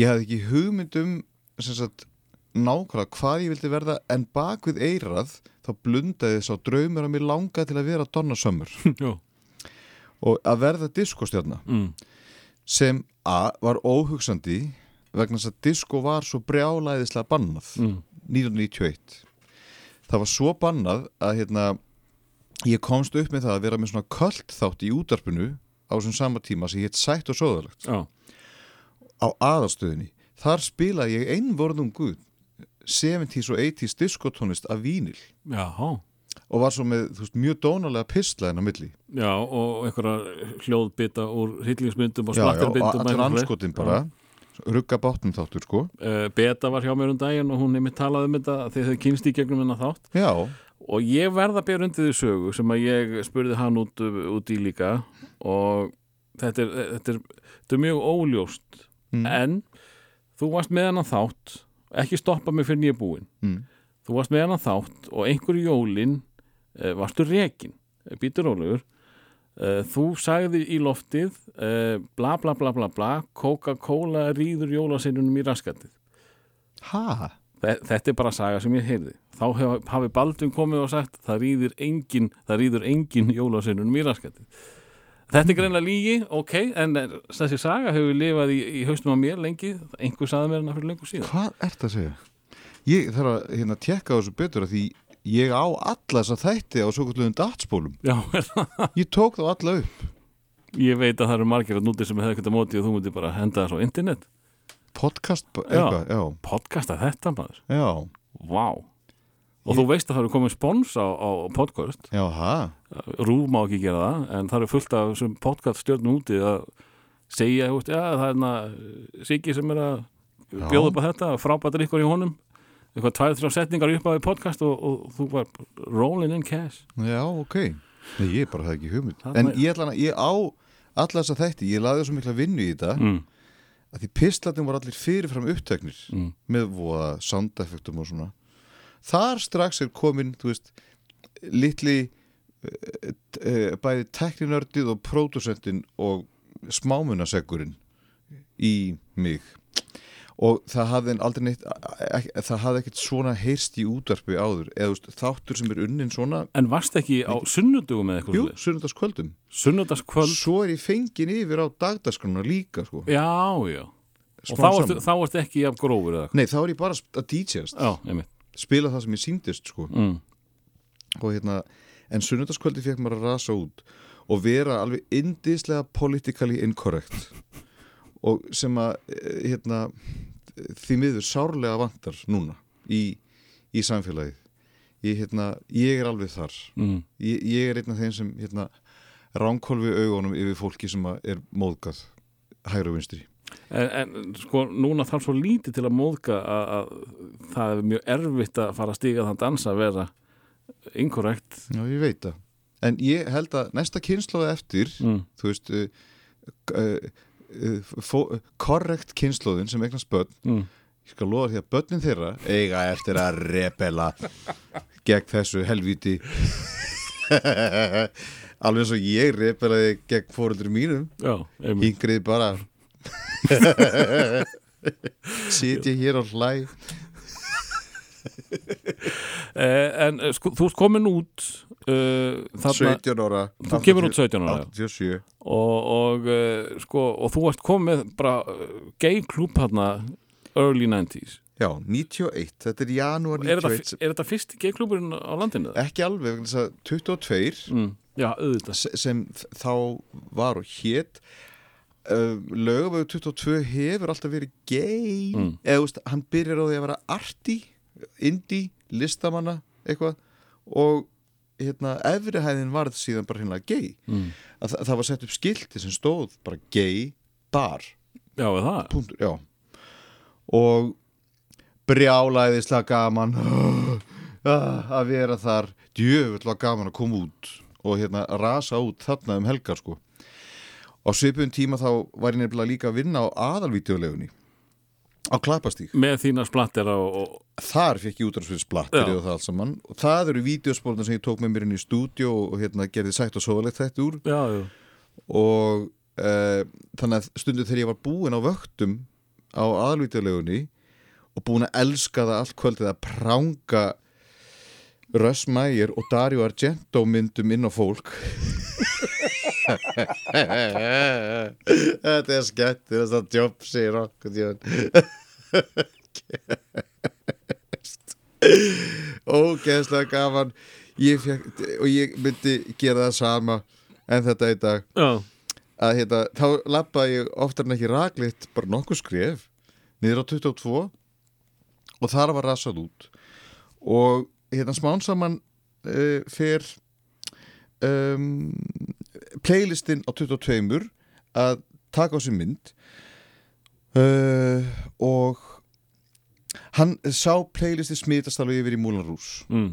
ég hafði ekki hugmyndum sem sagt nákvæmlega hvað ég vildi verða en bak við eirað þá blundaði þess á draumur að mér langaði til að vera Donna Summer. Og að verða diskostjarna. Mm. sem A var óhugsandi vegna þess að disko var svo brjálæðislega bannað. Mm. 1991 það var svo bannað að hérna ég komst upp með það að vera með svona kvöld þátt í útarpinu á þessum sama tíma sem ég heit sætt og sóðalegt. Já. á aðalstöðinni. Þar spilaði ég einvorðum guð 70s og 80s diskotónlist af vínil Já. og var svo með veist, mjög dónalega pistla en á milli. Já, og einhverja hljóðbita úr hryllingsmyndum og já, já, og allir anskotin bara. Rugga bátnum þáttur sko. Uh, Beta var hjá mér um daginn og hún nefnir talaði um þetta því þau kynst í gegnum hennar þátt. Já, og ég verða að bera undir því sögu sem að ég spurði hann út, út í líka. Og þetta er, þetta er, þetta er mjög óljóst. Mm. en þú varst með hennar þátt ekki stoppa mig fyrir nýja búin mm. þú varst með hennar þátt og einhverju jólin uh, varstu rekin. Býtur rólegur. uh, þú sagði í loftið uh, bla bla bla bla bla Coca-Cola rýður jólasinnunum í raskatið ha, Þe- Þetta er bara saga sem ég heyrði. Þá hef, hafi Baldvin komið og sagt það rýður engin, það engin jólaseinunum í raskati. Þetta er greinlega lígi, ok, en þessi saga hefur lifað í, í haustum á mér lengi, einhver saði mér hana fyrir lengur síðan. hvað ert að segja ég þarf að hérna tekka á þessu betur að því ég á alla þessa þætti á svo kvöldum datspólum Já, er það? ég tók þá alla upp ég veit að það eru margir að núti sem hefði ekkert að móti og þú myndir bara henda það á internet. podcast, eitthvað, já, Podcasta þetta maður. já, Vá. Og þú veist að það eru komið spons á, á podcast. já, ha Rúf má ekki gera það, en það eru fullt af podcast stjórnum úti að segja, já, það er hérna Siggi sem er að bjóða upp á þetta frábættir ykkur í honum eitthvað tvær, þrjá setningar upp á því podcast og, og þú var rolling in cash. Já, ok. Nei, ég bara það ekki hugmynd. Þarna- En ég, hana- ég á alla þess að þætti Ég laði svo mikla vinnu í þetta mm, að því pislatin voru allir fyrirfram uppteknir mm, með voða soundeffektum og svona. Þar strax er komin þú veist, litli uh, uh, bæði tekninördið og pródusentin og smámunasegurinn í mig og það hafði aldrei neitt það hafði ekkert svona heyrst í útvarpi áður. Eða veist, þáttur sem er unnin svona En varst ekki á sunnudugum eða eitthvað jú, svoleiðis? sunnudagskvöldum. Sunnudagskvöld. Svo er ég fengin yfir á dagdagskrona líka sko. Já, já. Og Smám þá varstu ekki af grófur eða eitthvað? Nei, þá er ég bara að DJast Já, spila það sem ég síndist sko. mm, og hérna en sunnudagskvöldi fekk maður að rasa út og vera alveg indislega politically incorrect. Og sem að eh, hérna því miður sárlega vantar núna í, í samfélagið. Ég, hérna, ég er alveg þar. Mm, ég, ég er einn af þeim sem hérna, ránkólfi augunum yfir fólki sem er móðgað hægra og vinstri. En, en sko, núna þarf svo lítið til að móðga að, að það er mjög erfitt að fara að stíga þann dansa að vera inkorrekt. Já, ég veit það. En ég held að næsta kynnslóða eftir mm, þú veist uh, uh, korrekt kynnslóðin sem eignast börn. Mm, ég skal lofa því að börnin þeirra eiga eftir að repela gegn þessu helvíti. Alveg eins og ég repelaði gegn fóröldur mínum. Já, einmitt. Hingrið bara. Sitja hér og hlæ. eh, En eh, sko, þú komin út uh, þarna 17 ára Þú kemur út 17 ára, já. 87 og, og, uh, sko, og þú ert komið bara gay klúb hérna early 90s já, 91, þetta er janúar er þetta, 91 er þetta fyrst gay klúburinn á landinu? ekki alveg, vegna þess að 22 Mm, já, auðvitað se- sem þá var og hét uh, lögumögu 22 hefur alltaf verið gay Mm. eða veist, hann byrjar á því að vera arti indie, listamanna eitthvað og hérna, efrihæðin varð síðan bara hérna gay. Mm. að það, það var sett upp skilti sem stóð bara gay bar. Já, það? punktur, já. Og brjálæðislega gaman. Ah, að vera þar. Djöfull var gaman að koma út og hérna rasa út þarna um helgar sko. Á svipun tíma þá var ég nefnilega líka að vinna á aðalvídeolegunni á Klapastík Með þína splattera og, og þar fekk ég útráðsfyrir splattir Já. og það allt saman. Og það eru vídeospólna sem ég tók með mér inn í stúdíu og hérna gerði sætt og sóðalegt þetta úr. Já, já, og uh, þannig að stundu þegar ég var búinn á vöktum á aðalvídeolegunni og búinn að elska það allt kvöldið að pranga Russ Meyer og Dario Argento myndum inn á fólk Þetta er skett þetta er það jobb segir okkur Ógeðslega gaman. Ég fekk, og ég myndi gera það sama en þetta í dag. Já, að hérna, þá lappaði ég oftar en ekki raklitt bara nokkuð skref niður á 22 og þar var rassað út. Og hérna smán saman uh, fer um, playlistin á 22 að taka á sig mynd uh, og hann sá playlisti smitast alveg yfir í Múlan Rús mm.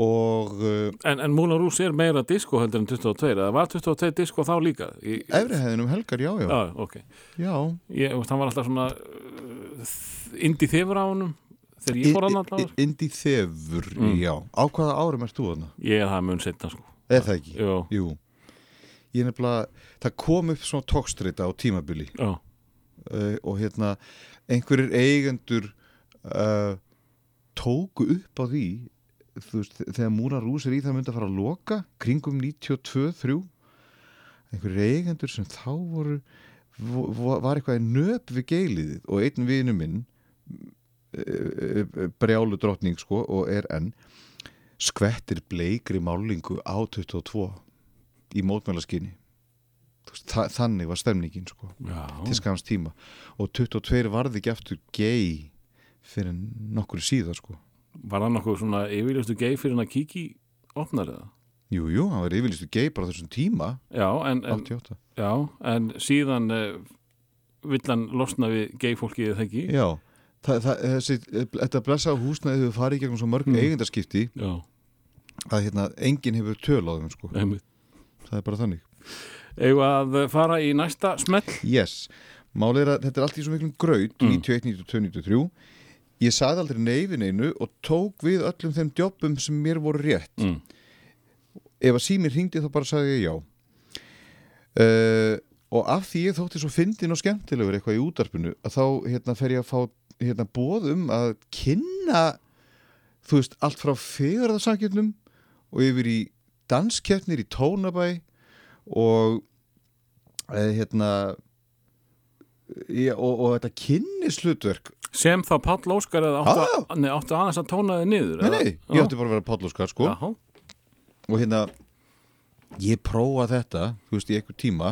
og uh, En, en Moulin Rouge er meira disco heldur en 22 Það var 22 disco þá líka í, efrihæðinum helgar, já, já, Já, ok já. Ég, hann var alltaf svona uh, indi þefur á honum þegar ég fór hann alltaf Indi þefur, Mm. já Á hvaða árum ert þú þarna? Ég er það mun setna sko Er það ekki? Jú, Jú Ég nefnilega, það kom upp svona tókstreita á tímabili. Uh, og hérna einhverjir eigendur uh, tóku upp á því þú veist, þegar Múna Rús er í það myndi að fara að loka kringum 92-3 einhverjir eigendur sem þá voru vo- vo- var eitthvað nöp við geiliðið og einn vinu minn uh, brjálu drottning sko og er enn skvettir bleikri málingu á 22 í mótmælaskinni þannig var stemningin sko til skams tíma. Og 22 varði ekki aftur gay fyrir nokkur síðan sko. Var hann nokkuð svona yfirljóstu gay fyrir hann að kíki opnar eða? Jú, jú, hann var yfirlistu gay bara þessum tíma. Já, en, en, 88 já, en síðan uh, vill hann losna við gay fólkið eða ekki? Já, það, það, þessi, þetta blessa á húsnaði hefur farið í gegnum svo mörg Mm. eigendarskipti Já, að hérna, enginn hefur töl á þeim sko. einmitt það er bara þannig. Eigum að fara í næsta smell? Yes, málið er að þetta er allt í svo miklum graut Mm. 91, 92, 93 Ég sagði aldrei neyfin einu og tók við öllum þeim jobbum sem mér voru rétt. Mm. ef að símir hringdi þá bara sagði ég já. Uh, og af því ég þótti svo fyndin og skemmtilegur eitthvað í útarpinu að þá hérna, fer ég að fá hérna, bóð um að kynna þú veist, allt frá fegurðarsakjöfnum og yfir í danskeppnir í Tónabæ og uh, hérna Já, og, og þetta kynnislutverk Sem þá Páll Óskar eða áttu, nei, áttu aðeins að tóna þið niður Nei, eða? nei, ég átti bara að vera pállóskar sko. Já, og hérna ég prófa þetta, þú veist, í einhver tíma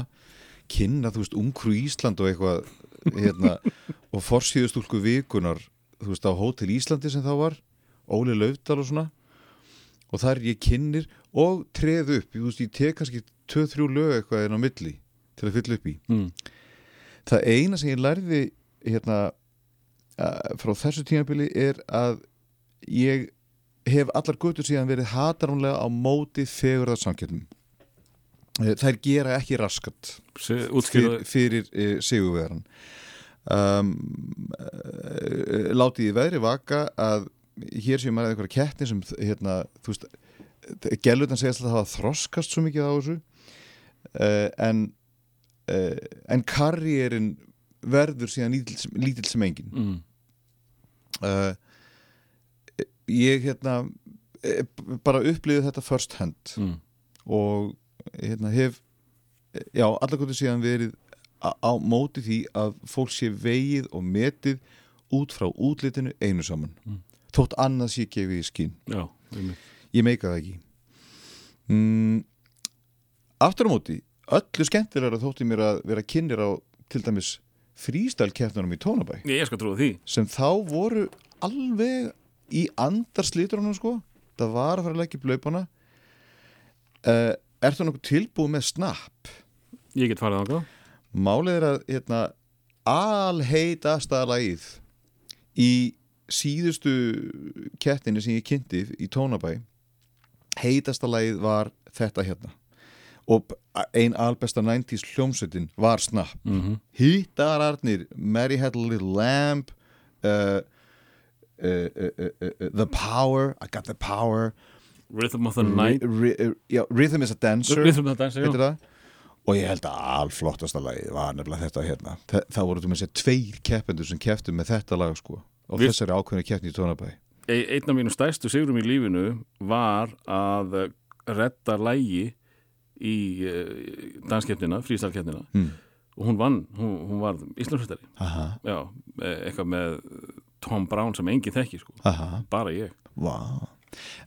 kynna, þú veist, ungru Ísland og eitthvað hérna, og forsýðustúlku vikunar þú veist, á Hótel Íslandi sem þá var Óli Laufdal og svona og þar ég kynnir og treð upp, þú veist, ég tek kannski 2-3 lög eitthvað en á milli til að fylla upp í. Mm. það eina sem ég lærði hérna frá þessu tímabili er að ég hef allar götur síðan verið hatarunlega á móti fegurðarsamkjöndum þær gera ekki raskat fyrir, fyrir uh, sigurvegaran um, uh, látið í veðri vaka að hér séum maður eitthvað kettni sem hérna, þú veist gellutan segist að það hafa þroskast svo mikið á þessu uh, en uh, en karriérin verður síðan lítill, sem- engin mm. uh, ég hérna bara upplýði þetta first hand Mm. og hérna hef já, gott síðan verið á, á móti því að fólk sé vegið og metið út frá útlitinu einu saman Mm. Þótt annað sé gefið í skín Já, ég meika það ekki. Mm, aftur á móti öllu skemmtilegra þótti mér að vera kynir á til dæmis frístælkeppnunum í Tónabæ. Ég, ég sem þá voru alveg í andarslítrunum sko. Það var að fara að leggja upp laupana. Uh, Ertu nokkuð tilbúið með snapp? Ég get farið ákvað Málið er að hérna, alheitasta lagið í síðustu kettinni sem ég kynnti í Tónabæ heitasta lagið var þetta hérna. Og ein albesta 90s hljómsveitin var Snap. Mm -hmm. Hittararnir, Mary Had a Little Lamb uh, uh, uh, uh, uh, The Power I Got the Power. Rhythm of the Night. Já, Rhythm is a Dancer. Já. Það? Og ég held að alflottasta lagið var nefnilega þetta hérna. Þa, það voru þú með sér tveir keppendur sem kepptu með þetta lag sko og Við- þessari ákveðinu keppni í Tónabæ. E- Einn af mínum stærstu sigurum í lífinu var að eh, redda lægi í uh, danskeppnina, frístalkeppnina hmm. og hún vann, hún, hún var Íslandsfjöldari eh, eitthvað með Tom Brown sem enginn þekki sko, bara ég. Vá.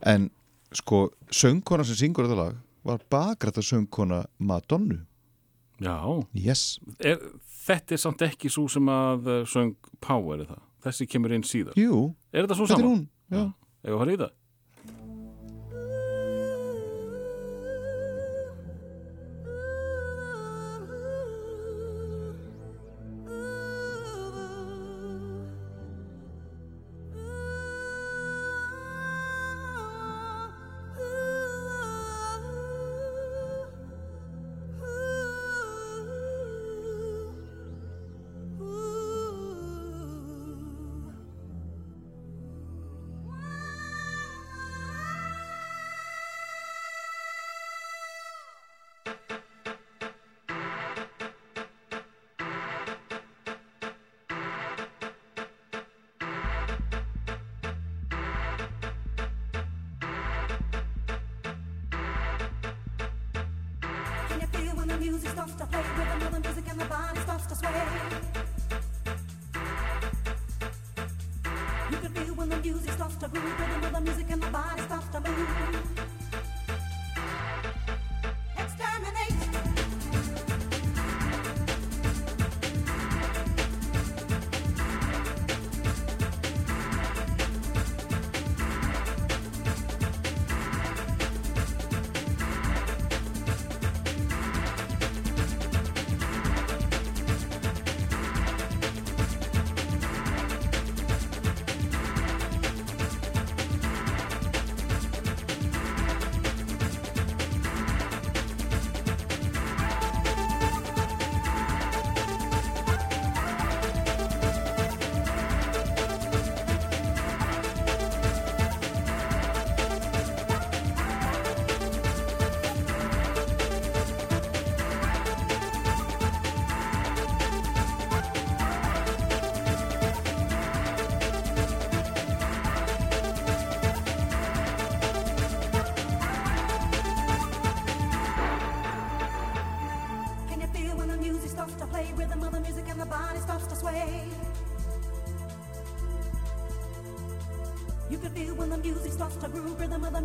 En sko söngkona sem syngur þetta lag var bakrætta söngkona Madonnu. Já, yes, er, þetta er samt ekki svo sem að eh, söng Power er það, þessi kemur inn síðar jú, Er þetta svo þetta er saman? hún já. Ef að fara í það? The music starts to play? Rhythm the music and the body starts to sway. You can feel when the music starts to groove. Rhythm of the music and the body starts to move.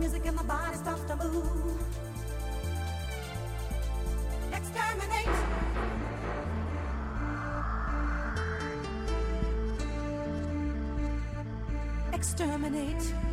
Music and the body starts to move. Exterminate. Exterminate.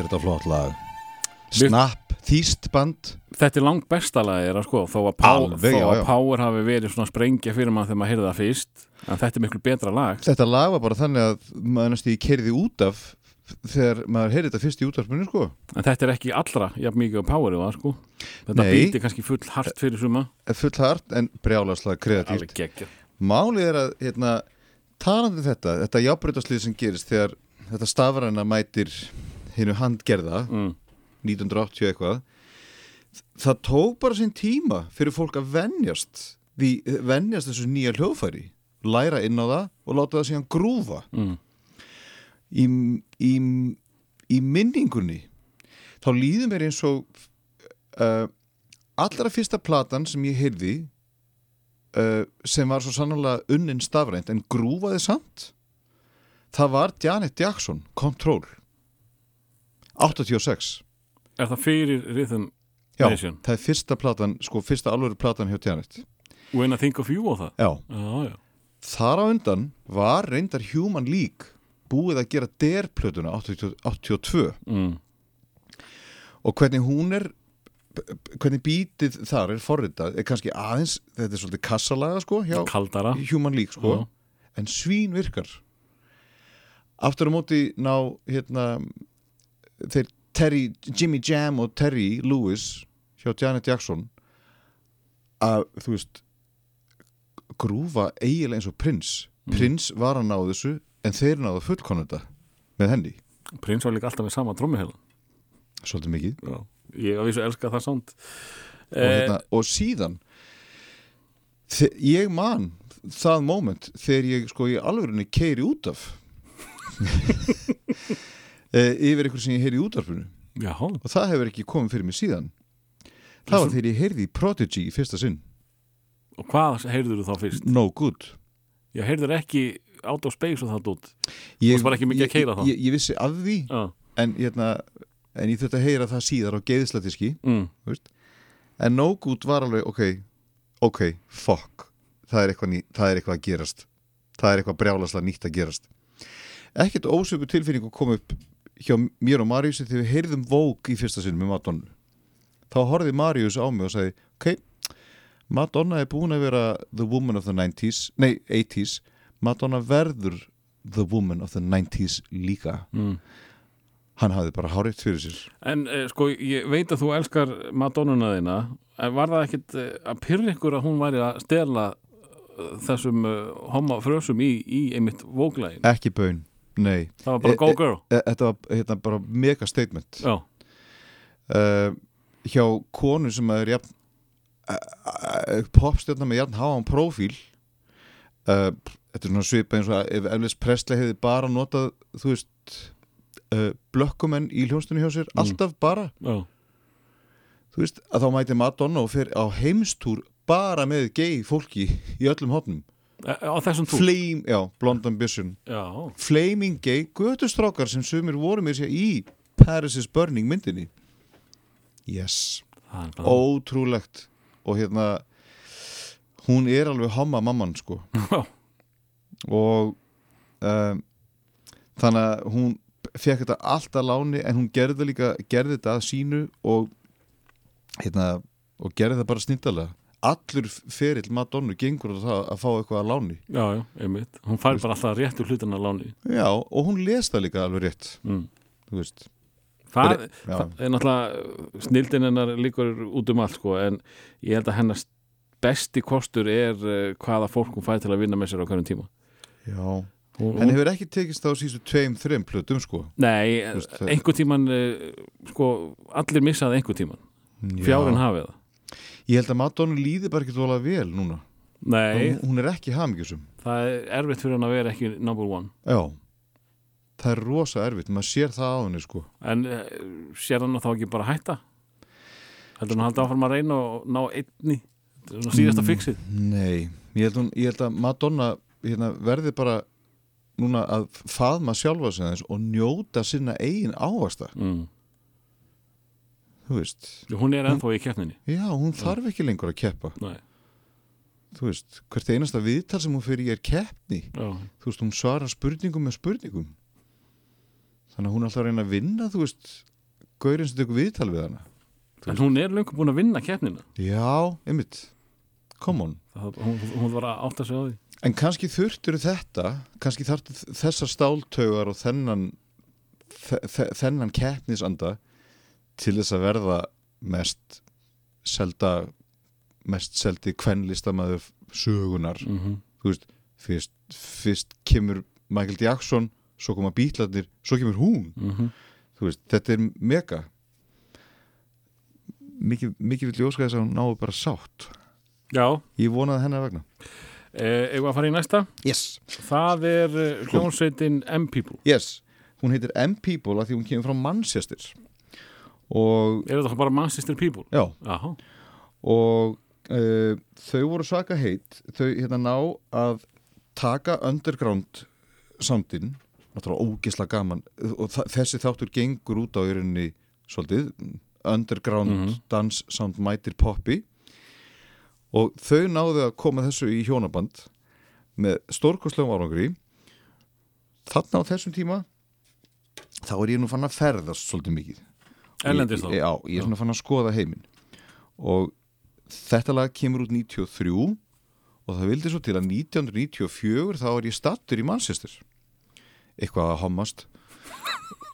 Er þetta flott lag. Snap, þýst band. Þetta er langt besta lagið er að sko þó að, Power, Alveg, þó já, að já. Power hafi verið svona sprengja fyrir maður þegar maður heyrði það fyrst en þetta er miklu betra lag. Þetta lag var bara þannig að maður næstu í kerði út af þegar maður heyrði þetta fyrst í útvarpinu sko. En þetta er ekki allra jafn mikið á Power það sko. Þetta Nei. býti kannski full hart fyrir suma. Full hart en brjálaslega kreatíft. Alveg geggja Málið er að hérna, talandi um þetta, þetta jábreytaslið sem gerist þegar þetta stafræna mætir hinnu handgerða mm. 1980 eitthvað það tók bara sinn tíma fyrir fólk að venjast því venjast þessu nýja hljóðfæri læra inn á það og láta það síðan grúfa Mm. í, í, í minningunni þá líður mér eins og uh, allra fyrsta platan sem ég heyrði uh, sem var svo sannlega unnin stafrænt en grúfaði samt það var Janet Jackson Control 86 Er það fyrir Rhythm Já, Nation? það er fyrsta platan, sko fyrsta alvöru platan hjá Janet When I Think of You og það? Já, Já, já. Þar á undan var reyndar Human League búið að gera derplötuna 80 82 mm. og hvernig hún er hvernig bítið þar er forritað er kannski aðeins, þetta er svolítið kassalaga sko hjá Kaldara. Human League sko Já. en svín virkar. Aftur á móti ná hérna þeir Terry, Jimmy Jam og Terry Lewis hjá Janet Jackson að þú veist grúfa eiginlega eins og prins prins var að ná þessu en þeir náðu fullkonunda með henni. Prins var líka alltaf með sama trómmuhelan svolítið mikið. Já Ég að vísu elska það sánd og, hérna, og síðan ég man það moment þegar ég sko í alvörunni keiri út af. Eh, yfir ykkur sem ég heyri í útvarpinu. Já, og það hefur ekki komið fyrir mig síðan. Það var þegar ég heyrði í Prodigy í fyrsta sinn. Og hvað heyrður þú þá fyrst? No Good. Ég heyrður ekki Out of Space og það dút ég, þá? ég, ég, ég vissi af því Já. en, hérna, en ég þurfti að heyra það síðar á geðislatiski mm. en No Good var alveg ok, ok, fuck. Það er eitthvað, það er eitthvað að gerast. Það er eitthvað brjálaslega nýtt að gerast. Ekkert ósöpu tilfinning að koma upp hjá mér og Mariusi þegar við heyrðum Vogue í fyrsta sinn með Madonna þá horfði Marius á mig og sagði ok, Madonna er búin að vera the woman of the 90s nei, 80s, Madonna verður the woman of the 90s líka. Mm. hann hafði bara háreitt fyrir sér. En eh, sko, ég veit að þú elskar Madonnuna þína. En var það ekkit eh, að pyrra ykkur að hún væri að stela eh, þessum uh, homma frösum í, í einmitt vóglægin ekki bön, nei. Það var bara E- go e- girl. E- þetta var hérna, bara mega statement. Já, uh, hjá konu sem er jafn popstjörna með jafn háan prófíl uh, þetta er svona svipa eins og ef Elvis Presley hefði bara notað þú veist uh, blökkumenn í hljónstunni hjá sér, alltaf bara. Já, þú veist, að þá mæti Madonna og fyrir á heimstúr bara með gay fólki í öllum hotnum E- á þessum túr? Flame, já, Blonde Ambition já, Flaming gay götustrákar sem sumir voru mér sér í Paris is Burning myndinni. Yes, ótrúlegt. Og hérna hún er alveg homma mamman sko. Og um, þannig að hún fekk þetta allt að láni en hún gerði líka, gerði þetta að sínu og hérna og gerði það bara snýttalega allur ferill Madonnu gengur á það að fá eitthvað að láni. Já, já, einmitt. Hún fær bara alltaf réttu hlutina að láni. Já, og hún les það líka alveg rétt. Mm. þú veist. Það, Já. það er náttúrulega snildin hennar líkur út um allt sko, en ég held að hennar besti kostur er uh, hvaða fólk hún fær til að vinna með sér á hverjum tíma. Já. en hefur ekki tekist á sístu tveim, þreim plötum sko? Nei, það- einhver tíman uh, sko, allir missaði einhver tíman fjárin hafið það Ég held að Madonna líði bara ekki tóla vel núna. Nei, hún, er ekki hamingjusum það er erfitt fyrir hann að vera ekki number one. Já. Það er rosa erfitt, maður sér það á henni sko. En uh, sér hann þá ekki bara hætta? Heldur hann haldi áfram að reyna og ná einni? Síðasta Mm. fixið. Nei, ég held, hún, ég held að Madonna hérna, verði bara núna að faðma sjálfa sig aðeins og njóta sinna eigin ávasta mm. Þú veist, Hún er ennþá í keppninni. Já, hún þarf ekki lengur að keppa. Nei, þú veist, hvert einasta viðtal sem hún fyrir er keppni, já, þú veist, hún svarar spurningum með spurningum. Þannig að hún er alltaf að reyna að vinna, þú veist gaurinn sem tekur viðtal við hana. En hún er löngu búin að vinna keppnina. Já, einmitt, come on. Það, hún, hún var að átta sig á því. En kannski þurftur þetta, kannski þessar stáltaugar og þennan, þe þe þennan keppnisanda til þess að verða mest selda, mest seldi kvenlistamæður sögunar. mm -hmm. Veist, fyrst, fyrst kemur Michael Jackson, svo koma bítlarnir, svo kemur hún. Mhm. Þú veist, þetta er mega. Mikið, mikið vil ég óska þess að hún náu bara sátt. Já, Ég vonaði hennar vegna. eh, eigum við að fara í næsta Yes. Það er uh, hljónsveitin M-People Yes, hún heitir M-People að því hún kemur frá Manchester Er þetta bara Manchester People? já, Jaha, og uh, þau voru svaka heit. Þau hérna ná að taka underground soundin. Náttúrulega ógisla gaman. Og þessi þáttur gengur út á rauninni svolítið, underground Mhm. dans sound mætir poppi og þau náðu að koma þessu í hjónaband með stórkostlegum árangri. Þarna á þessum tíma þá er ég nú fann að ferðast svolítið mikið Erlendis þá? Já, ég er svona fann að skoða heiminn. Og þetta lag kemur út 93 og það vildi svo til að 1994 þá er ég stattur í Manchester. Eitthvað að hommast.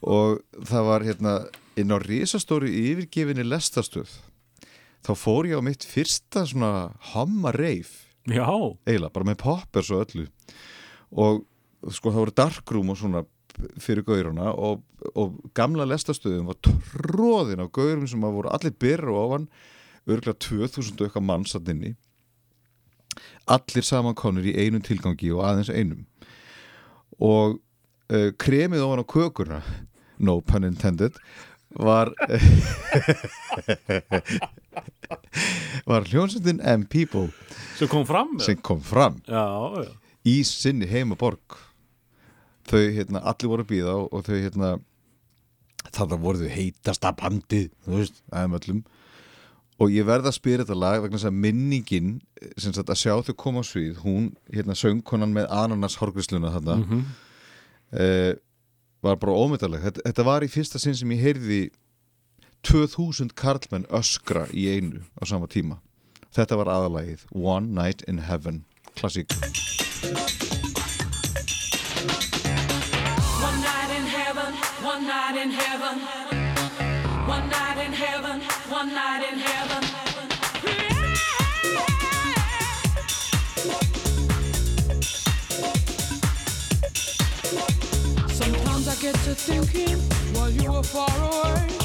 Og það var hérna inn á risastóri yfirgefinni lestastöð þá fór ég á mitt fyrsta svona homma reif Já, eiginlega, bara með poppers og öllu. Og sko það voru darkroom og svona fyrir gauruna og, og gamla lestastöðum var tróðin af gaurum sem að voru allir byrra ofan örgulega 2000 og eitthvað manns að inni. Allir samankonur í einum tilgangi og aðeins einum. Og uh, kremið ofan á kökurna no pun intended var var hljónsendin M-People sem kom fram sem kom fram Já, já. í sinni heimaborg þau hérna allir voru að býða og, og þau hérna þannig voru þau heitasta bandið þú veist, aðeim öllum. Og ég verða að spyrja þetta lag vegna þess að minningin sem sagt að sjá þau koma á svið hún, hérna söngkonan með ananas horgrisluna þarna Mhm. eh, var bara ómyndaleg þetta, þetta var í fyrsta sinn sem ég heyrði 2000 karlmenn öskra í einu á sama tíma. Þetta var aðalagið One Night in Heaven klassík night in heaven. One night in heaven, one night in heaven. Sometimes I get to thinking while you were far away,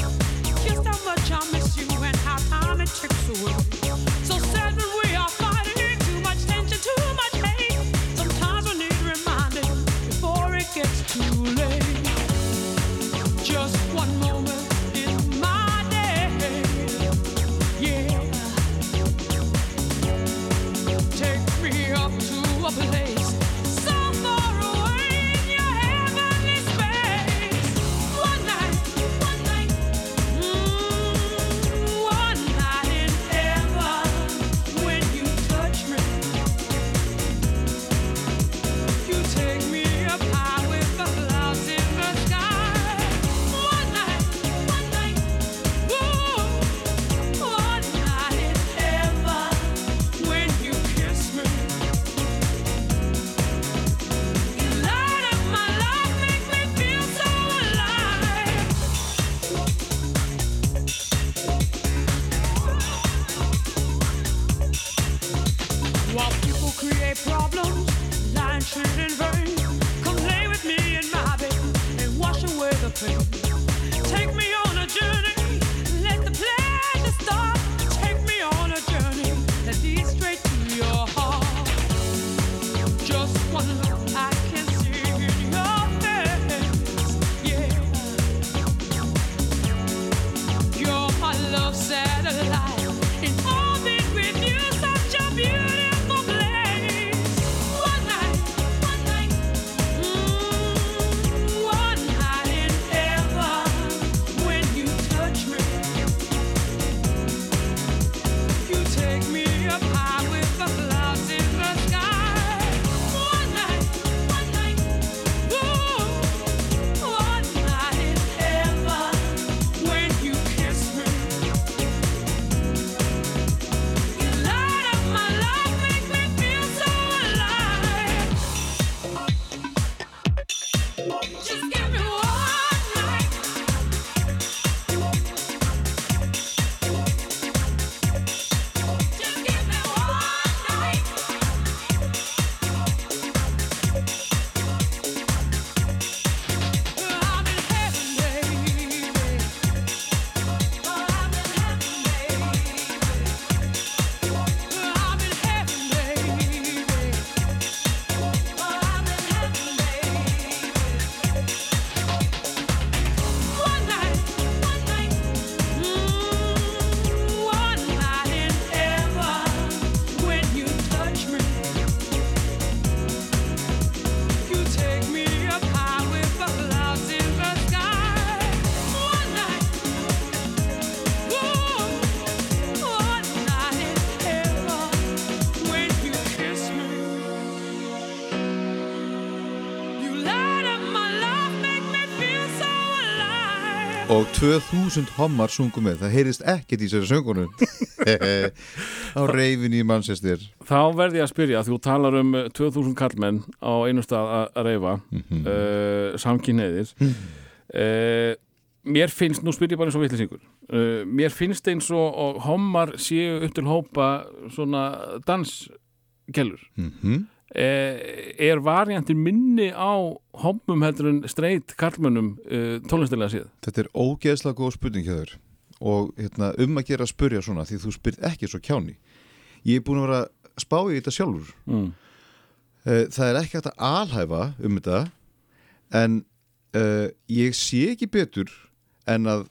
2000 hommar sungu með. Það heyrist ekkert í þessari söngunum á reyfin í Manchester. Þá verði ég að spyrja þú talar um uh, 2000 kallmenn á einu stað að- reyfa Mhm. uh, samkynneðir uh, Mér finnst, nú spyr ég bara eins og vitlisingur uh, Mér finnst eins og, og hommar séu upp til hópa svona danskellur mm uh, Er variantin minni á hommum heldur en streit kallmönnum uh, tónlistilega séð? Þetta er ógeðslega góð spurning hjá þér og hérna, um að gera að spurja svona því þú spyrt ekki svo kjáni ég er búin að vera að spá í þetta sjálfur Mm. Eh, það er ekki hægt að alhæfa um þetta en uh, ég sé ekki betur en að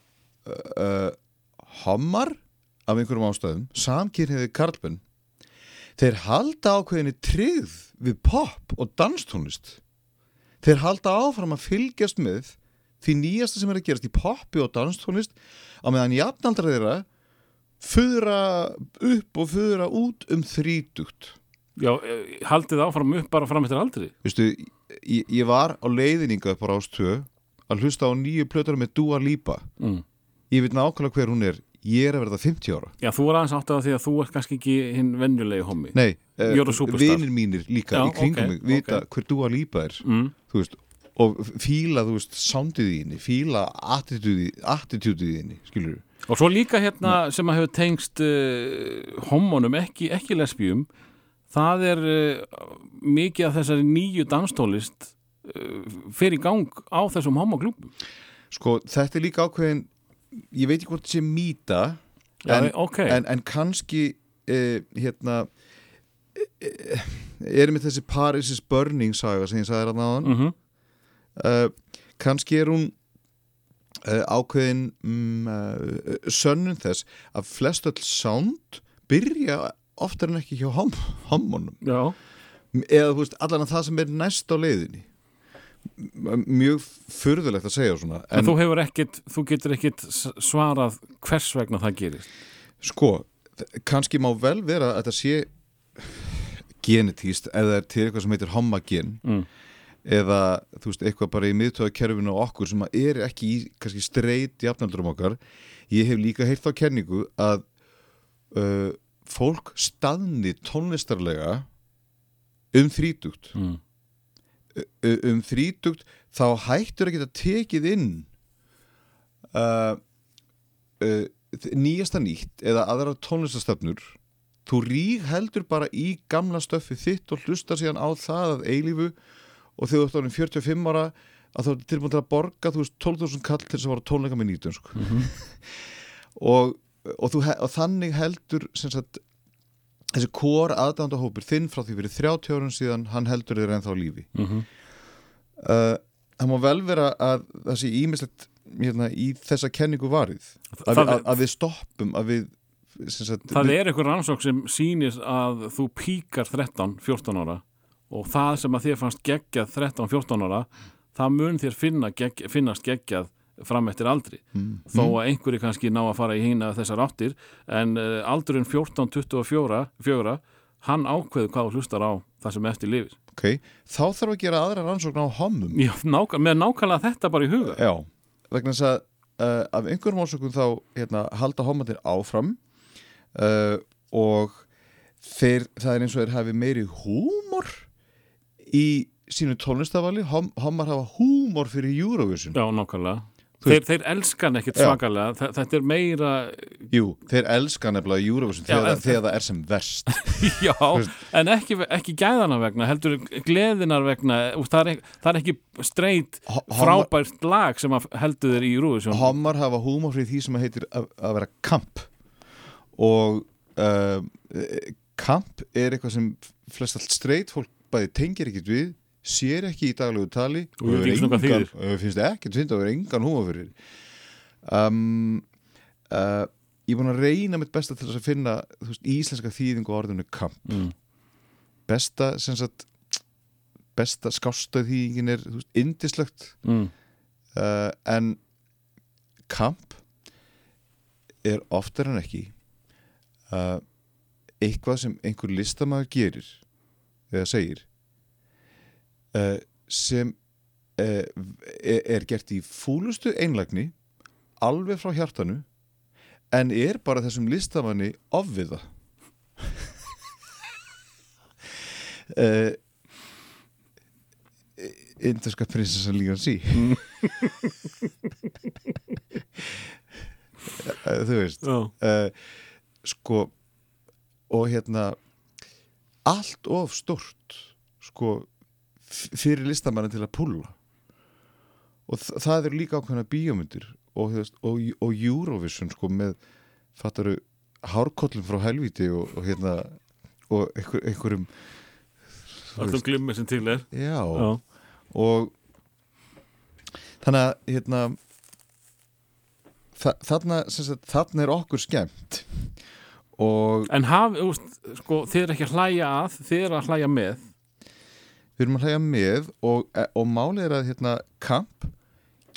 uh, hommar af einhverjum ástæðum samkynniði karlmenn þeir halda ákveðinni tryggð við pop og danstónlist. Þeir halda áfram að fylgjast með því nýjasta sem er að gerast í poppi og danstónlist á meðan jafnaldra þeirra föðra upp og föðra út um þrítugt. Já, eh, haldið áfram upp bara fram eftir aldrei Vistu, ég, ég var á leiðninga upp á Rástvö að hlusta á nýju plötur með Dua Lipa. Mm. ég veit nákvæmlega hver hún er ég er að verða 50 ára Já, þú er aðeins átt að því að þú ert kannski ekki hinn venjulegi hommi nei, uh, a superstar. vinir mínir líka Já, í kringum ok, mig vita ok. hver Dua Lipa er mm. veist, og fíla þú veist, soundið í henni, fíla attitúdið í henni, skilur Og svo líka hérna sem að hefur tengst uh, homonum, ekki, ekki lesbíum það er uh, mikið af þessari nýju danstólist uh, í gang á þessum homoklúbum sko, þetta er líka ákveðin ég veit ekki hvort þetta sé mýta en, ok. en, en kannski uh, hérna uh, er með þessi Paris is Burning saga sem ég sagði hérna áðan. Mm uh, kannski er hún uh, ákveðin um, uh, sönnun þess að flest öll sound byrja oftar en ekki hjá hom homonum Já, eða þú veist, allan að það sem er næst á leiðinni mjög furðulegt að segja svona en, þú hefur ekkit þú getur ekkit svarað hvers vegna það gerist Sko, kannski má vel vera að þetta sé genetíst eða til eitthvað sem heitir homogen Mm. eða þú veist, eitthvað bara í miðtöðakerfinu á okkur sem er ekki í kannski streit jafnaldurum okkar ég hef líka heyrt á kenningu að uh, fólk staðni tónlistarlega um þrítugt mm. Um þrítugt þá hættur að geta tekið inn uh, uh, nýjasta nýtt eða aðra tónlistastöfnur þú rík heldur bara í gamla stöffi þitt og hlustar síðan á það að eilífu og þegar þú ert orðin 45 ára að þú ert tilbúin til að borga þú veist 12.000 kall til þess að vara tónleika með nýtun sko. og, og, þú, og þannig heldur sem sagt þessi kór aðdándahópur þinn frá því fyrir 30 árum síðan hann heldur þér ennþá lífi Mhm. Uh, það má vel vera að það sé ímislegt hérna, í þessa kenningu varið. Að, við, að, að við stoppum að við, sagt, Það við er einhver rannsók sem sýnir að þú píkar 13-14 ára og það sem að þér fannst geggjað 13-14 ára það mun þér finna, gegg, finnast geggjað fram eftir aldri. Mm. þó að einhverju kannski ná að fara í hína þessar áttir en uh, aldurinn 14-24 fjögra, hann ákveður hvað hlustar á það sem eftir lifir ok, þá þarf að gera aðra rannsókn á hommum. Já, náka, með nákvæmlega þetta bara í huga. Já, vegna þess að uh, af einhverjum ásökum þá hérna, halda homandir áfram uh, og þeir, það er eins og þeir hafi meiri húmor í sínu tónlistafali Hom, homar hafa húmor fyrir Eurovision. Já, nákvæmlega Þeir, þeir elskan ekkert svakalega. Þe- þetta er meira Jú, þeir elska nefnilega Eurovision þegar, en- þegar það er sem verst. Já, en ekki, ekki gæðana vegna heldur gleðinar vegna. Það, er, ekki- það er ekki homar- frábært lag sem heldur þér í Eurovision. Homar hafa húmor fyrir því sem heitir að, að vera kamp. Og uh, kamp er eitthvað sem flest allt streit fólk bæði tengir ekkert við sér ekki í daglegu tali Og ekki hvað engan- og finnst fyndi að vera engan húmor fyrir um, uh, ég er búin að reyna mitt besta til að finna veist, íslenska þýðingu á orðinu kamp Mm. besta sem sagt besta skásta þýðingin er veist, indislegt mm. uh, en kamp er oftar en ekki uh, eitthvað sem einhver listamæður gerir eða segir uh, sem uh, er, er gert í fúlustu einlagni alveg frá hjartanu en er bara þessum listamanni ofviða. Uh, Inderska prinsessan lígan sí. Eh, þú veist. Uh, sko og hérna allt of stort sko fyrir listamannin til að púlla. Og það eru líka ákveðna bíómyndir og, og, og Eurovision sko með fattaru hárkollum frá helvíti og, og hérna og einhver, einhverjum allum glimmi sem til er. Já, Já. og þannig að hérna þa þarna, sagt, þarna er okkur skemmt. Og En haf, úst, sko, þið er ekki að hlæja að þið er að hlæja með við erum að hlæja með og, og málið er að hérna, kamp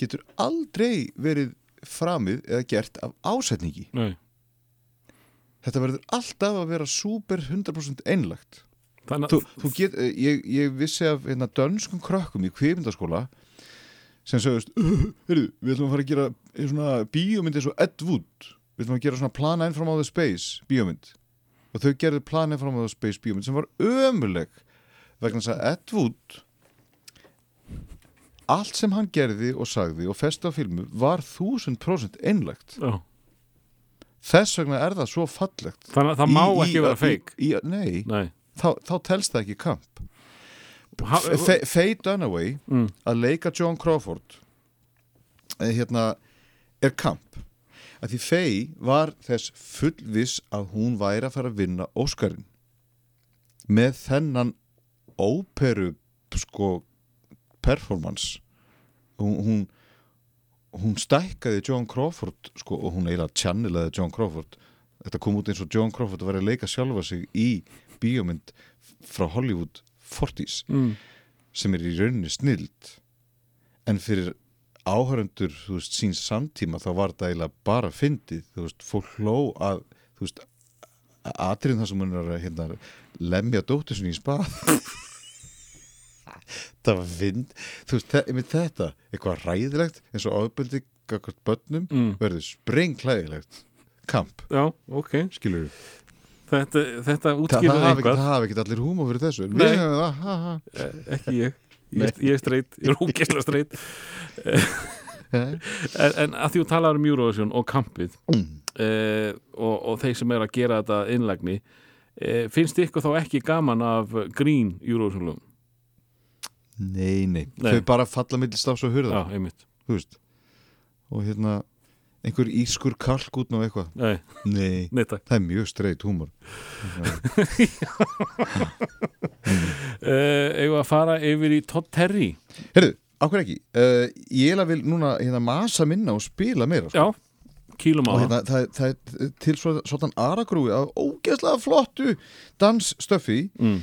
getur aldrei verið framið eða gert af ásetningi. Nei. þetta verður alltaf að vera super 100% einlagt Þannig þú, þú get, eh, ég, ég vissi af hérna, dönskum krökkum í kvifindaskóla sem sögust heyrðu, við ætlum að fara að gera bíómynd eins og Ed Wood. Við ætlum að gera svona Plan 9 from Outer Space bíómynd. Og þau gerðu Plan 9 from Outer Space bíómynd sem var ömuleg vegna þess að Ed Wood allt sem hann gerði og sagði og festi á filmu var 1000% einlegt já. þess vegna er það svo fallegt. Þannig að það má Í- í- ekki vera í- feik í- Nei, Nei. Þá, þá telst það ekki kamp. Ha, Fe- Faye Dunaway mm. að leika John Crawford eh, hérna er kamp. Að því Faye var þess fullviss að hún væri að fara að vinna Óskarinn með þennan óperu sko performance. Hún, hún, hún stækkaði John Crawford sko, og hún eiginlega channelaði John Crawford. Þetta kom út eins og John Crawford var að leika sjálfa sig í bíómynd frá Hollywood 40s mm. sem er í rauninni snild. En fyrir áhörundur þú veist, síns samtíma þá var þetta eiginlega bara fyndið, þú veist, fólk hló að, þú veist atriðin það sem hún er að hérna, lemja dóttur sinni í spað það var fynd þú veist, þetta, eitthvað ræðilegt eins og ábyrði gagvart börnum Mm. verður sprengklæðilegt kamp, Já, ok. Skilur við Þetta, þetta Þa, það eitthvað. það hafa ekki allir húma fyrir þessu. Það, ha, ha. Eh, Ekki ég. Ég, ég er streit, ég er ógesla streit. En, en að því þú talar um Eurovision og kampið Mm. eh, og, og þeir sem er að gera þetta innlægni e, finnst ykkur þá ekki gaman af grín Eurovision Nei, nei, Nei. þau bara falla milli stafs og hurða. Já, einmitt. Og hérna einhver ískur kalk út og eitthvað? Nei, nei, nei það er mjög streit húmor. E, Eigum við að fara yfir í Todd Terry? Herðu, ákveð ekki? Uh, ég er að vil núna hérna masa minna og spila meira sko. Já, kýlum á hérna, það, það er til svo, svona aragrúi af ógeðslega flottu dansstöfi mm.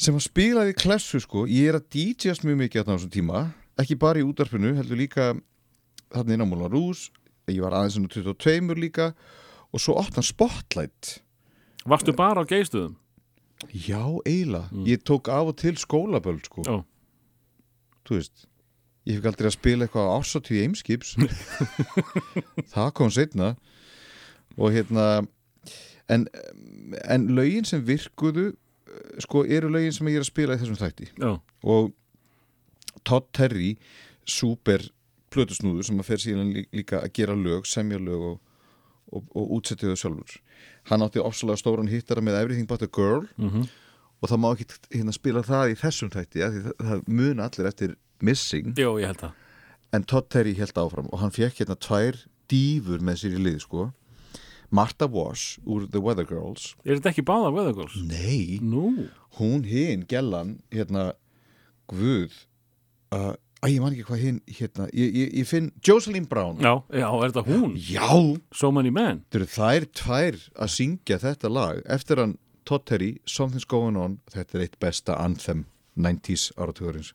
Sem að spilaði klessu sko ég er að DJast mjög mikið á þessum tíma. Ekki bara í útarpinu, heldur líka þarna inn á Móla Rús ég var aðeins á 22 líka. Og svo opna Spotlight. Varstu bara á geistuðum? já, eiginlega, ég tók af og til skólaböld sko. Já, þú veist ég fikk aldrei að spila eitthvað á ásatíð Eimskips. Það kom setna og hérna en, en lögin sem virkuðu sko eru lögin sem ég er að spila í þessum þætti. Já, og Todd Terry super plötusnúður sem að fer síðan lí- líka að gera lög, semja lög og, og, og útsetja þau sjálfur. Hann átti ofsalega stóran hittara með Everything But A Girl. Mhm. Og það má ekki hérna spila það í þessum þætti því það, það muna allir eftir Missing. Jó, en Todd Terry held áfram og hann fekk hérna tvær dýfur með sér í lið sko Martha Wash úr The Weather Girls Er þetta ekki báða Weather Girls? Nei, Nú, hún hinn, Gellan hérna, Guð uh, að ég man ekki hvað hinn hérna, ég, ég, ég finn Jocelyn Brown já, já, er þetta hún? Já, So Many Men? þetta eru þær tvær að syngja þetta lag eftir hann Todd Terry, Something's Going On þetta er eitt besta anthem 90s áratugurins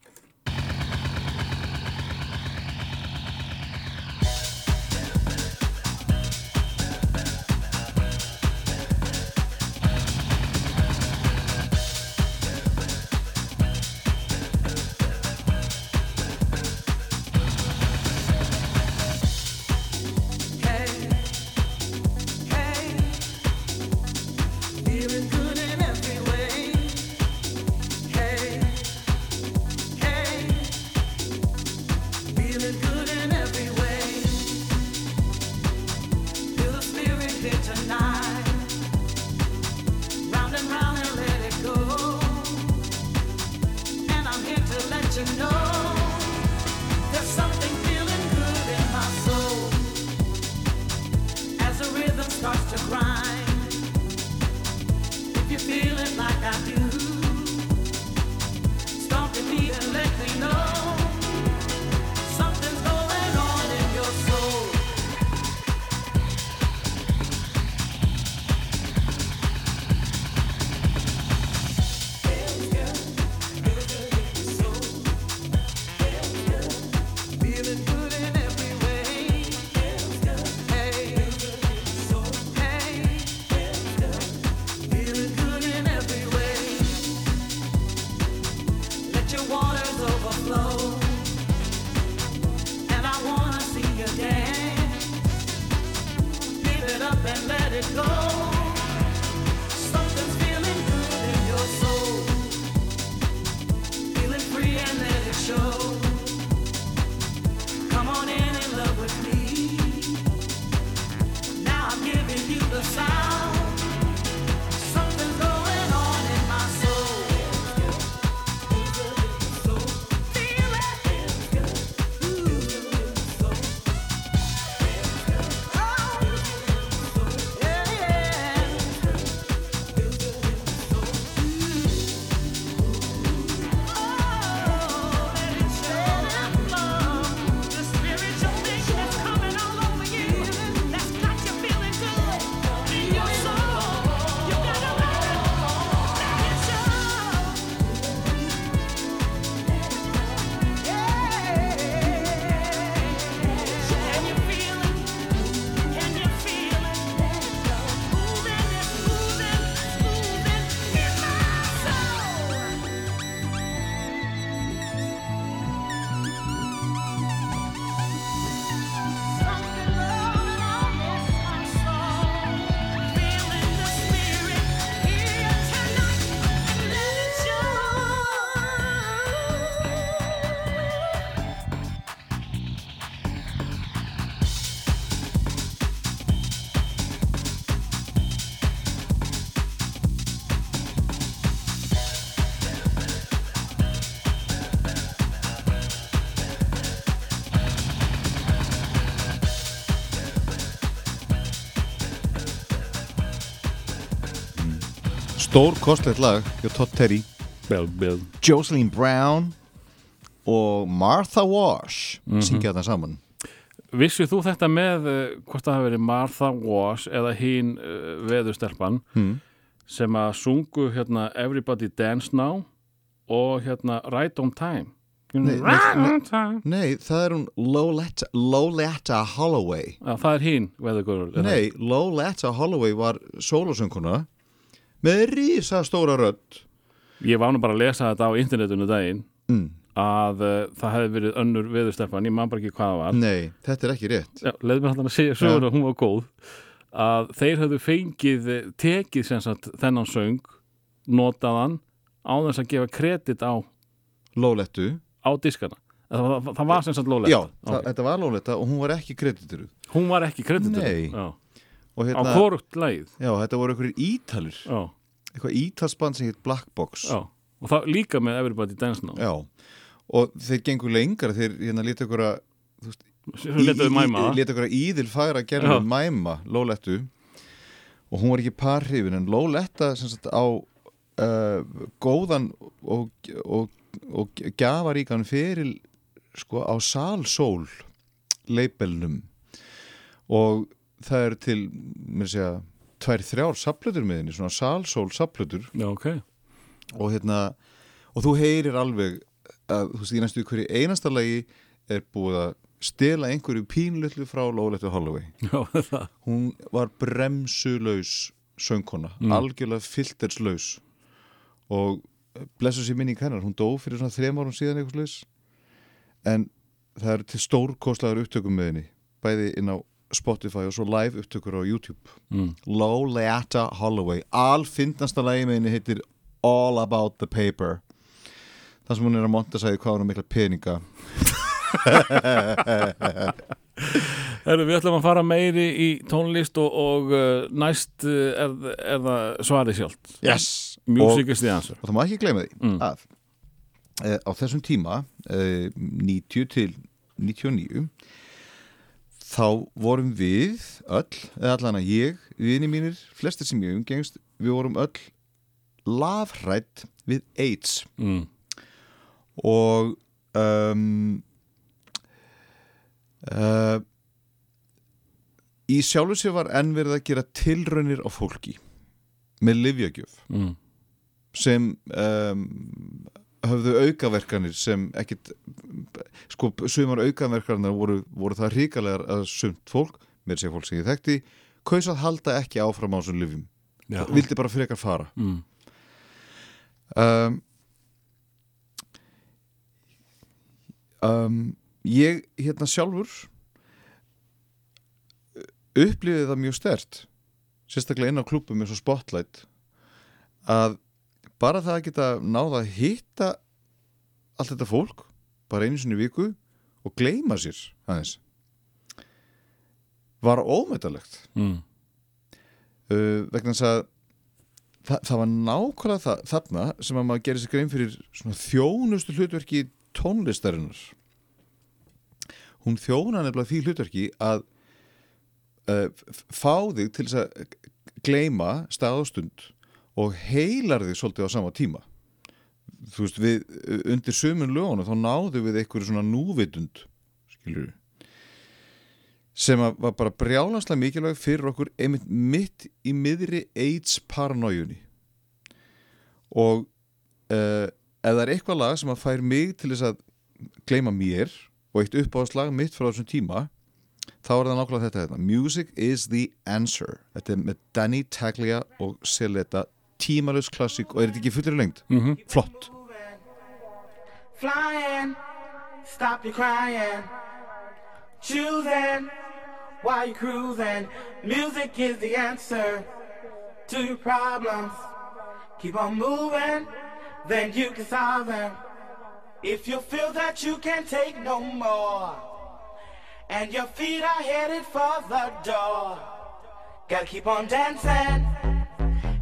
Stór kostlegt lag hjá Todd Terry. Bell, bell. Jocelyn Brown og Martha Wash syngja þetta saman. Vissið þú þetta með uh, hvort það hafi verið Martha Wash eða hín uh, veðustelpan Hmm. sem að sungu hérna Everybody Dance Now og hérna Right on Time? Nei, nei, Nei, það er hún Loletta, Loletta Holloway. Já, það er hín veðugurur Nei, Loletta Holloway var sólosönguna með rísa stóra rödd. Ég var nú bara að lesa þetta á internetunum daginn mm. að uh, það hefði verið önnur veðustelpan, ég man bara ekki hvað það var. Nei, þetta er ekki rétt. Já, leið mér hann að segja sögur að hún var góð að þeir höfðu fengið eh, tekið sem sagt þennan söng notaðan á þess að gefa kredit á, Lolettu á diskana. Það, það, það var sem sagt lólegt Já, það, þetta var Loletta og hún var ekki kreditiruð hún var ekki kreditur Nei. já. Og á hérna, korugt leið já, þetta voru einhverjir ítalir. Já, eitthvað ítalsband sem heit Black Box. Já. og það líka með Everybody Dance Now. Já. og þeir gengur lengra þeir hérna leta ykkur að leta ykkur að íðil færa að gera mæma Lolettu og hún var ekki parhrifin en Loletta sem sagt á uh, góðan og, og, og gjafaríkan fyrir sko á Salsól leipelnum og það er til mér segja tvær þrjár saplutur með henni svona Salsól saplutur já, ok. Og hérna og þú heyrir alveg að þú veist í næstu hverju einasta lagi er búið að stela einhverju pínlutlu frá Lólettu Holloway. Hún var bremsulaus söngkona, algjörlega filterslaus. Og blessu sér minning hennar, hún dó fyrir svona þrem árum síðan eitthvað slaus en það er til stórkostlaður upptökum með henni bæði inn á Spotify og svo live upptökur á YouTube mm. Loletta Holloway alfinnasta lagi með henni heitir All About the Paper þar sem hún er að monta sæði hvað hún er mikla peninga Heru, við ætlum að fara meiri í tónlist og, og uh, næst uh, er, er það svarið sjálft yes. Music is the answer og það má ekki gleyma því Mm. að e, á þessum tíma e, 90 til 99 þá vorum við öll, eða allan að ég vini mínir, flestir sem ég umgengst við vorum öll lafrætt við AIDS mm. og um, uh, í sjálfu sér var enn verið að gera tilraunir á fólki með livjagjöf Mm. sem um, höfðu aukaverkanir sem ekkit sko, sumar aukaverkanir voru, voru það ríkalegar að sumt fólk, með sér fólk sem ég þekkti kaus að halda ekki áfram á þessum livjum Já. vildi bara frekar fara Mm. um, um, ég hérna sjálfur upplifið það mjög stert sérstaklega inn á klúbum eins og Spotlight að bara það að geta náða að hitta allt þetta fólk bara einu sinni viku og gleyma sér aðeins. Var ómetalegt Mm. uh, vegna þess að það, það var nákvæmlega það, þarna sem að maður gerir sér grein fyrir þjónustu hlutverki tónlistarinnar. Hún þjóna nefnilega því hlutverki að uh, fá þig til þess að gleyma stað og heilar þig svolítið á sama tíma. Þú veist við undir sömun lögunum þá náðu við einhverju svona núvitund skilur sem var bara brjálanslega mikilvæg fyrir okkur einmitt mitt í miðri AIDS paranoiunni og uh, ef það er eitthvað lag sem að fær mig til þess að gleyma mér og eitt uppáðslag mitt frá þessum tíma þá er það nákvæmlega þetta hérna. Music is the answer. Þetta er með Danny Taglia og Seleta tímalus klassík og er þetta ekki fullir lengt? Mm -hmm. Flott Flying, stop your crying. Choosing while you're cruising. Music is the answer to your problems. Keep on moving, then you can solve them. If you feel that you can't take no more, and your feet are headed for the door, gotta keep on dancing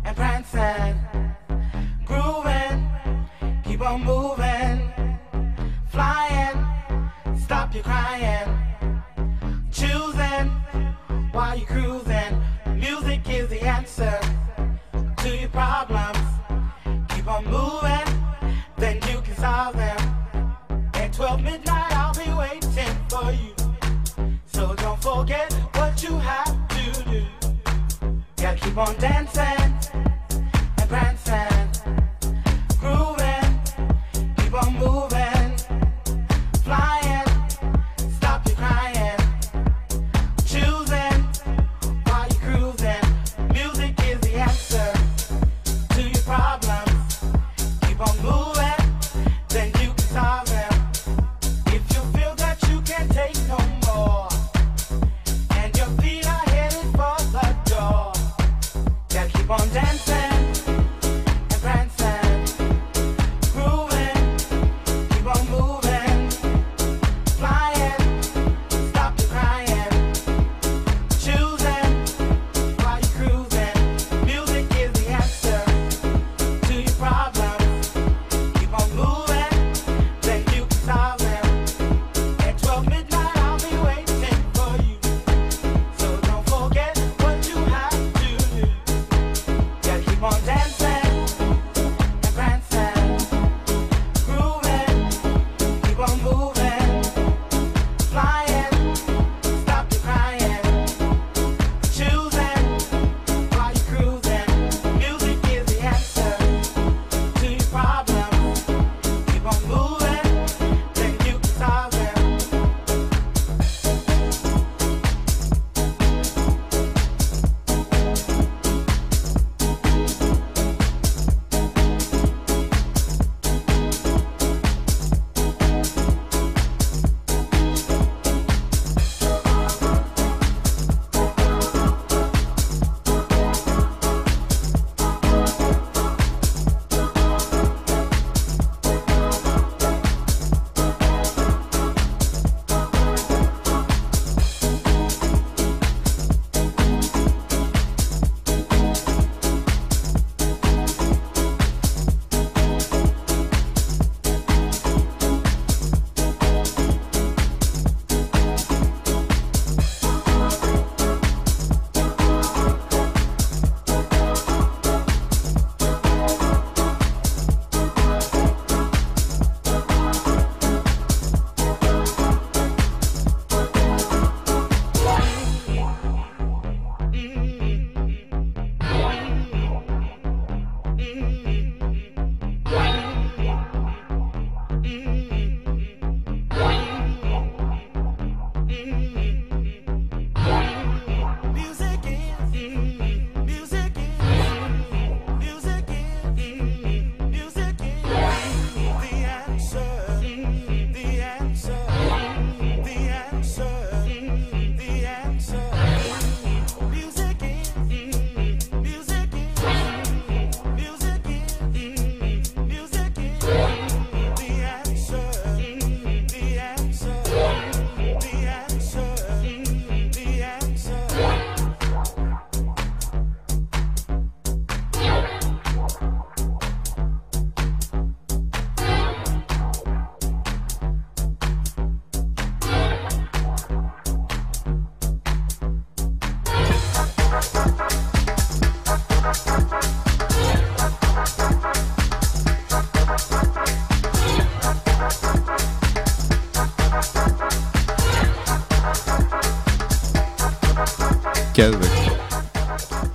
and prancing, grooving, keep on moving, flying, stop your crying, choosing while you're cruising. Music is the answer to your problems. Keep on moving, then you can solve them. At 12 midnight, I'll be waiting for you. So don't forget what you have to do. Gotta keep on dancing.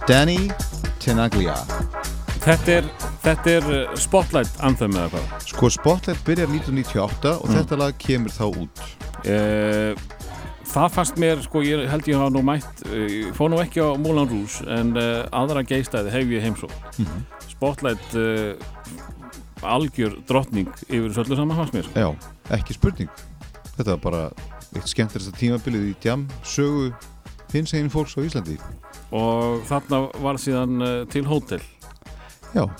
Danny Tenaglia. Þetta er, þetta er uh, Spotlight anthem eða hvað? Sko Spotlight byrjar 1998 og þetta lag kemur þá út. Uh, Það fannst mér, sko, ég held ég hafa nú mætt uh, ég fór nú ekki á Moulin Rouge en uh, aðra geistæði hef ég heimsó Spotlight uh, algjör drottning yfir öllu saman fannst mér sko. Já, ekki spurning. Þetta var bara eitt skemmtilegsta tímabilið í djam sögu hins eginn fólks á Íslandi og þarna var síðan uh, til hótel. Já.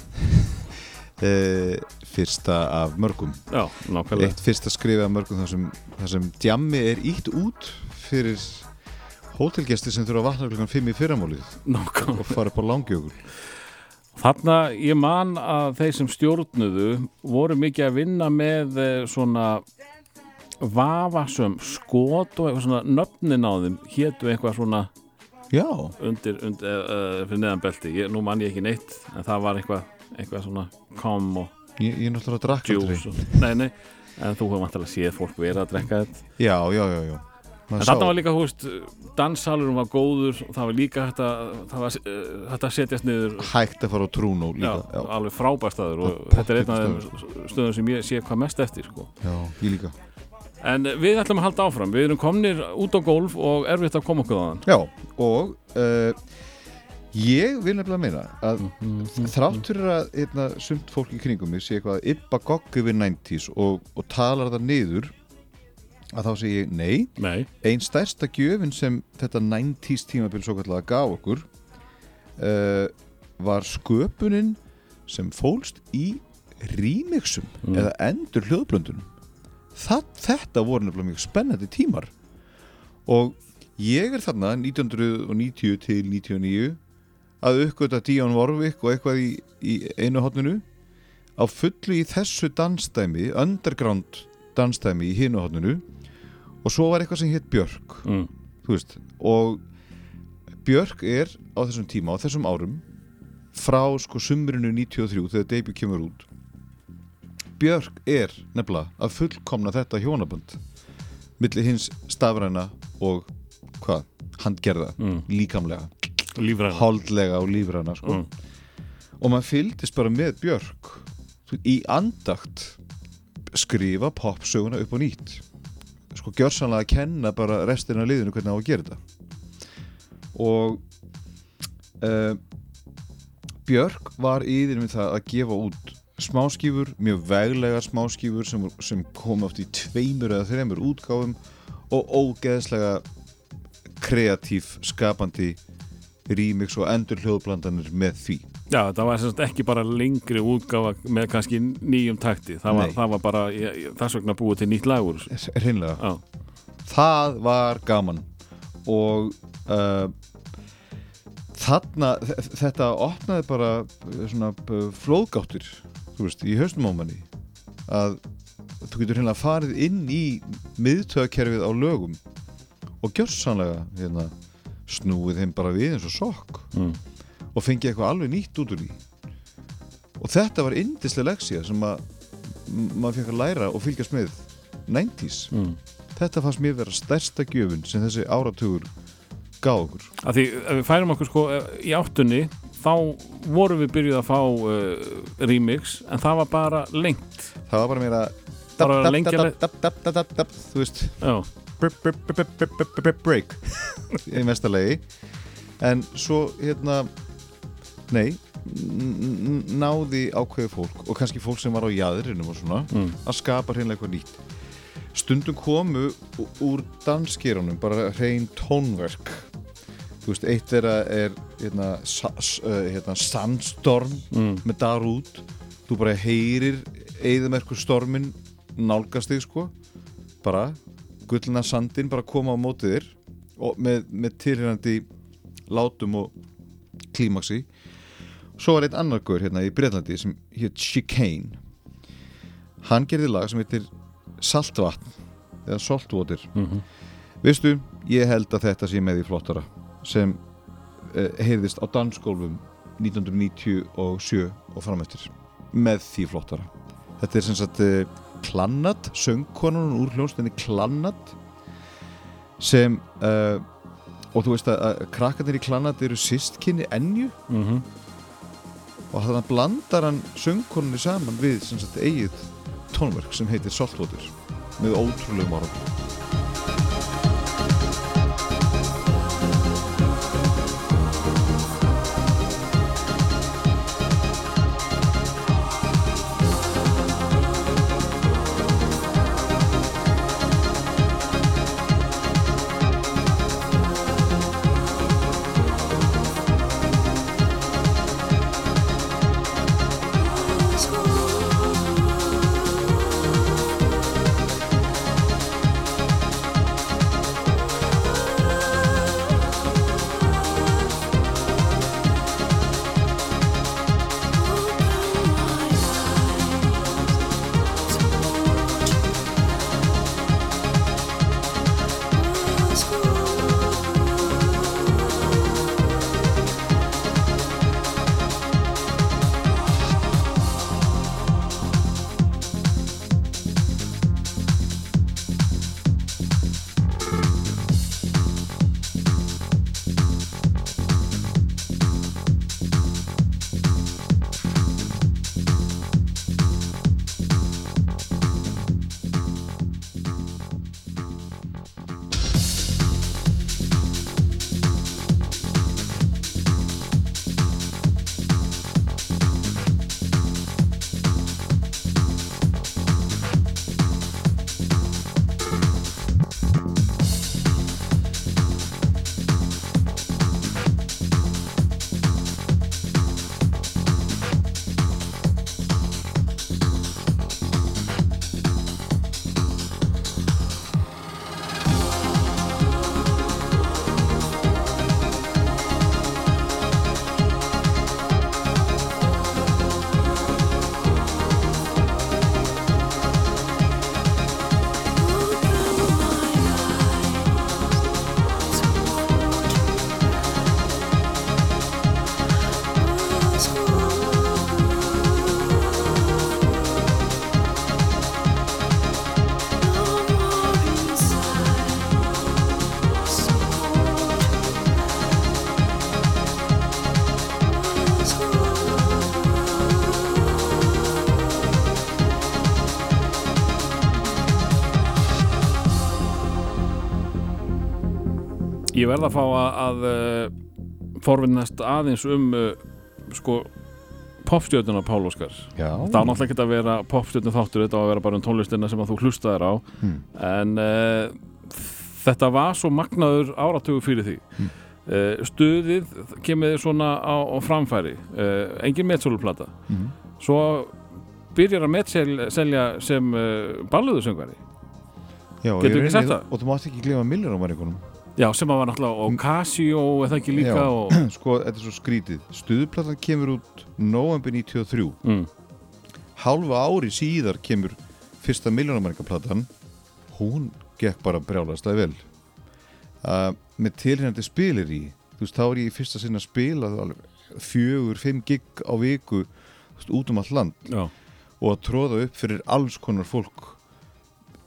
E, Fyrsta af mörgum. Já, nákvæmlega. Eitt fyrsta skrifið af mörgum þar sem, þar sem djammi er ítt út fyrir hótelgesti sem þurfa að vakna klukkan 5 í fyrramálið. Nákvæmlega. Og fara upp á langjökul. Þarna ég man að þeir sem stjórnuðu voru mikið að vinna með eh, svona vafasum skot og eitthvað svona nöfnin á þeim hétu eitthvað svona Já, undir, undir uh, fyrir neðan belti ég, nú man ég ekki neitt en það var eitthvað, eitthvað svona com og ég, ég er náttúrulega að drakka og, nei, nei, en þú hefur vantilega séð fólk vera að drekka þetta. Já, já, já, já. En þarna var líka, hú veist, danssalurum var góður og það var líka hægt að, það var, uh, hægt að setjast niður. Hægt að fara á Trúnó já, líka já, alveg frábær staður og þetta er einn af þeim stöðum sem ég sé hvað mest eftir sko. já, ég líka En við ætlum að halda áfram, við erum komnir út á gólf og erfitt að koma okkur þaðan. Já, og uh, ég vil nefnilega meina að þrátt fyrir að eitna, sumt fólk í kringum mig sé eitthvað að yppa gogg yfir 90s og, og talar það niður að þá segi ég nei. Nei, einn stærsta gjöfin sem þetta 90s tímabil svo kallega gaf okkur uh, var sköpunin sem fólst í remixum eða endur hljóðblöndunum Það, þetta voru nefnilega mjög spennandi tímar. Og ég er þarna 1990 til 99 að uppgöta Díón Vorvik og eitthvað í, í einu hotninu á fullu í þessu dansdæmi underground dansdæmi í hinu hotninu og svo var eitthvað sem hétt Björk mm. veist. Og Björk er á þessum tíma á þessum árum frá sko sumrinu 93 þegar debut kemur út Björk er nefnilega að fullkomna þetta hjónabönd milli hins stafræna og hvað, handgerða Mm. líkamlega, lífræðan holdlega og lífræna sko. Mm. og maður fylgdist bara með Björk í andakt skrifa popsöguna upp á nýtt sko gjörsanlega að kenna bara restina af liðinu hvernig á að gera þetta og uh, Björk var yfir með það að gefa út smáskífur, mjög veglega smáskífur sem, sem kom oft í tveimur eða þreimur útgáfum og ógeðslega kreatív, skapandi remix og endur hljóðblandanir með því. Já, það var sem sagt ekki bara lengri útgáfa með kannski nýjum takti. Það var, það var bara, þess vegna búið til nýtt lagur hreinlega. Já, það var gaman. Og uh, þarna þetta opnaði bara svona uh, flóðgáttir þú veist, í haustum á manni að þú getur hérna farið inn í miðtöðakerfið á lögum og gjörsanlega hérna, snúið þeim bara við eins og sokk Mm. og fengið eitthvað alveg nýtt út úr því og þetta var indislega leksía sem að maður fekk að læra og fylgjast með 90s mm. þetta fannst mér vera stærsta gjöfun sem þessi áratugur gaf okkur Af því ef við færum okkur sko í áttunni þá vorum við byrjuð að fá uh, remix en það var bara lengt. Það var bara dab, dab, þú veist. Break í mesta lagi. En svo hérna nei náði ákveði fólk og kannski fólk sem var á jæðrinum og svona Mm. að skapa hreinlega eitthvað nýtt. Stundum komu úr danskerunum bara hrein tónverk þú veist, eitt þeirra er hérna, sa, uh, hérna sandstorm Mm. með Darút þú bara heyrir eðumerkur stormin nálgast þig sko. Bara gullna sandin bara koma á mótið þér og með, með tilhérandi látum og klímaksi svo var eitt annar gaur hérna í Breitlandi sem hétt Chicane. Hann gerði lag sem heitir Saltvatn eða Saltwater. Mhm. veistu, ég held að þetta sé með í flottara sem uh, heyrðist á dansgólfum 1997 og framöftir með því flottara. Þetta er sem sagt uh, Klannat söngkonun úr hljónstinni Klannat sem uh, og þú veist að, að krakkarnir í Klannat eru systkinni Enju. Mm og þannig blandar hann söngkonunni saman við sem sagt eigið tónverk sem heitir Saltwater með ótrúlegum ára Ég verð að fá að, að uh, forvinnast aðeins um uh, sko popstjörnuna Pál Óskar Það á náttúrulega ekki að vera popstjörnum þáttur þetta á að vera bara um tónlistina sem að þú hlustaðir á Hmm. en uh, þetta var svo magnaður áratugu fyrir því Hmm. uh, stuðið kemur þið svona á, á framfæri uh, engin metsóluplata Mhm. svo byrjar að metselja sem balluðusöngvari Getur ekki sagt það? Og þú mátt ekki glema miljónumæringunum Já, sem að var náttúrulega og Casio eða ekki líka Já. og, Sko, þetta er svo skrítið. Stuðplatan kemur út november 93 mm, Hálfa ári síðar kemur fyrsta miljónumæringaplatan Hún gekk bara brjálaðslega vel. Uh, Með tilhengandi spilir í. Þú veist, þá er ég í fyrsta sinna að spila Fjögur, fimm gig á viku veist, Út um allt land. Já, og að tróða upp fyrir alls konar fólk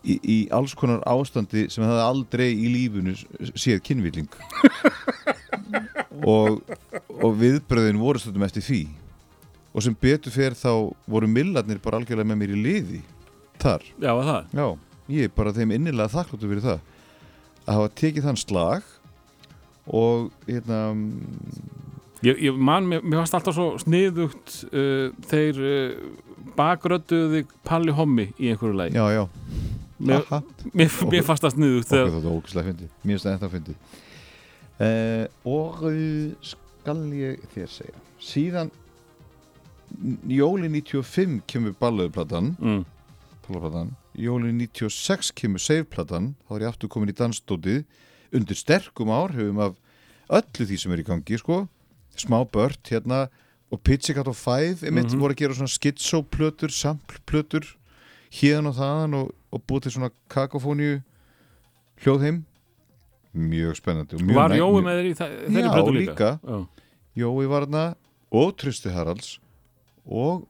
í, í alls konar ástandi sem það aldrei í lífunu séð kynvilling. Og, og viðbröðin voru stundum eftir því. Og sem betur fer þá voru millarnir bara algjörlega með mér í liði þar, já, já, ég er bara þeim innilega þakkláttu fyrir það. Að hafa tekið þann slag og hérna Ég, ég man, mér, mér fannst alltaf svo sniðugt uh, þeir uh, bakrödduði Palli Hommi í einhverju lagi. Já, já, mér, mér, mér fannst það sniðugt okkur þegar, þetta ógæslega fyndið. Mér finnst það ennþá fyndið. Uh, og uh, skal ég þér segja. Síðan jóli 95 kemur balluðuplatan mm, balluðuplatan jóli 96 kemur seifplatan. Þá er ég aftur komin í dansdótið. Undir sterkum áhrifum af öllu því sem er í gangi sko. Smá bört hérna og Pizzicat og Five einmitt voru að gera svona schizoplötur, sampleplötur hérðan og þaðan og, og búið til svona kakofóníu hljóðheim. Mjög spennandi og mjög Var Jói með þeirri Já, plötu líka? líka. Já. Jói var þarna og Trösti Haralds og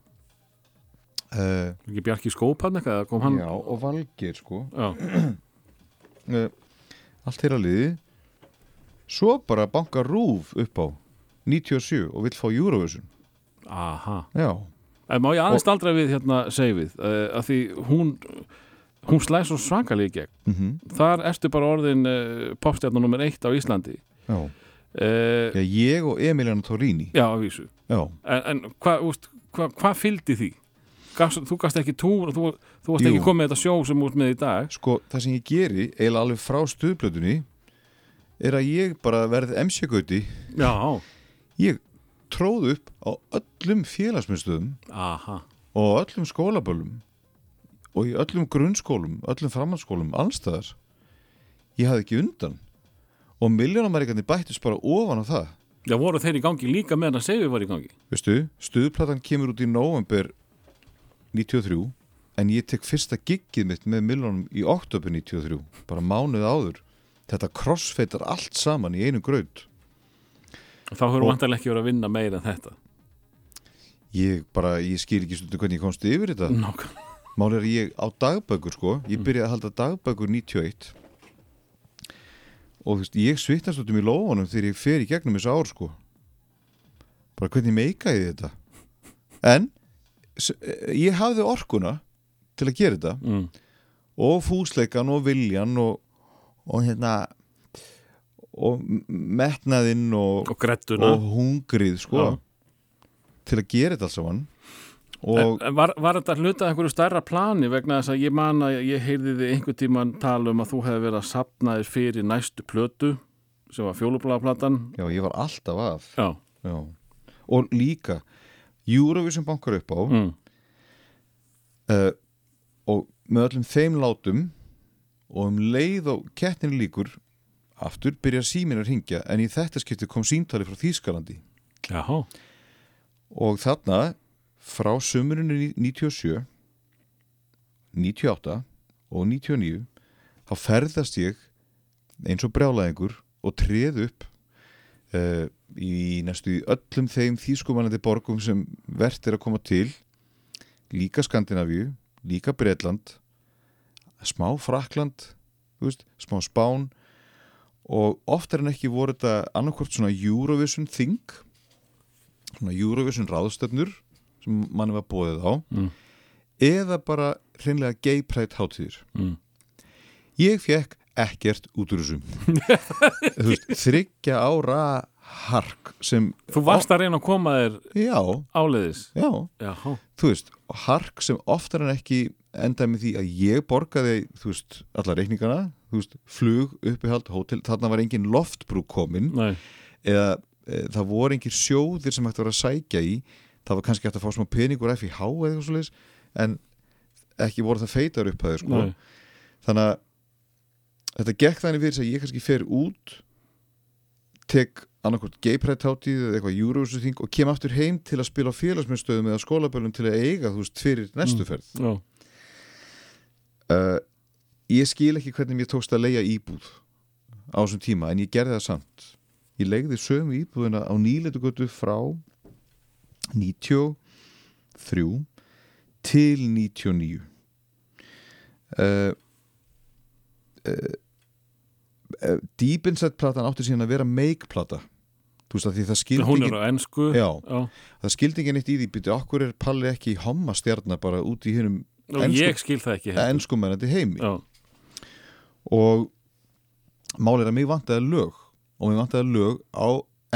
uh, Bjarki Skópan eitthvað, hann? Já, og Valgeir sko. Uh, allt þeirra liði. Svo bara banka rúf upp á 97 og vill fá Eurovision. Aha. Já, En má ég aðeins aldrei við hérna segið uh, að því hún hún slæði svo svakalega í gegn. Mm þar ertu bara orðin uh, popstjarnar nummer eitt á Íslandi. Já. uh, já ég og Emiliana Torrini. Já, að vísu. Já, En, en hvað hva, hva fylgdi því? Gast, þú gast ekki túr þú, þú varst Jú. ekki komið þetta sjó sem ert með í dag? Sko það sem ég geri eiginlega alveg frá stuðblötunni er að ég bara verð MC-gauti Já, ég tróð upp á öllum félagsmyndstöðum og öllum skólaböllum og í öllum grunnskólum, öllum framhaldsskólum, allstæðar ég hafði ekki undan. Og miljónamærikarnir bættist bara ofan á það. Já, voru þeir í gangi líka meðan að segja var í gangi? Veistu, stuðplatan kemur út í november 93 en ég tek fyrsta giggið mitt með miljónum í oktober 93 bara mánuð áður. Þetta crossfeitar allt saman í einu graut. Þá höfum Og- vantarlega ekki verið að vinna meira en þetta. Ég bara, ég skil ekki stundu hvernig ég komst yfir þetta. Nók Mál er ég á dagbækur sko. Ég byrjaði að halda dagbækur 91 Og þú veist, ég svittast út um í lófanum Þegar ég fer í gegnum þessu ár sko. Bara hvernig meika ég þetta? En eh, Ég hafði orkuna Til að gera þetta. Mm. Og fúsleikan og viljan Og, og hérna Og metnaðinn Og, Og og hungrið sko Já. Til að gera þetta alls Og en var, var þetta hluta af einhverju stærra plani vegna þess að ég man að ég heyrði þið einhvern tíman tala um að þú hefði verið að sapna þér fyrir næstu plötu sem var fjólublaðaplatan? Já, ég var alltaf að. Já, Já. Og líka Eurovision bankar upp á mm. uh, og með öllum þeim látum og um leið og kettnin líkur aftur byrjar síminn að ringja en í þetta skipti kom símtali frá Þýskalandi. Jaha. Og þarna frá sömurinu 97 98 og 99 þá ferðast ég eins og brjálæðingur og treð upp uh, í næstu öllum þeim þýskumanandi borgum sem vert er að koma til líka Skandinavíu líka Bretland smá Frakland veist, smá Spán og oftar en ekki voru þetta annarkvort svona Eurovision thing svona Eurovision ráðstöfnur sem manni var bóðið á Mm. eða bara hreinlega gay pride hátíðir. Mm. ég fekk ekkert út úr þessum þryggja ára hark sem Þú varst að reyna að koma þér já, áleiðis? Já, Já, þú veist hark sem oftar en ekki endaði með því að ég borgaði þú veist, alla reikningana þú veist, flug, uppihald, hótel þarna var engin loftbrú komin. Nei, eða e, það voru engin sjóðir sem hægt var að sækja í það var kannski hægt að fá smá peningur FIH eða eitthvað svoleiðis en ekki voru það feitar upp að þau sko þannig að þetta gekk þannig fyrir þess að ég kannski fer út tek annarkvort gaypride hátíð eða eitthvað Eurovision þing og kem aftur heim til að spila félagsmyndstöðum eða skólaböllum til að eiga þú veist fyrir næstu ferð. Já, uh, ég skil ekki hvernig mér tókst að leia íbúð á þessum tíma en ég gerði það samt. Ég legði sömu íbúðina á nýletugötu frá 93 til 99 uh, uh, uh, Deep Inside platan átti síðan að vera make plata. Þú veist að því það skildi hún er á ennsku það skildi ekki neitt í því byrju, okkur er Palli ekki homma stjarnar bara út í það heldur. enskumennandi heimi? Já, og málið er að mig vantaði lög og mig vantaði lög á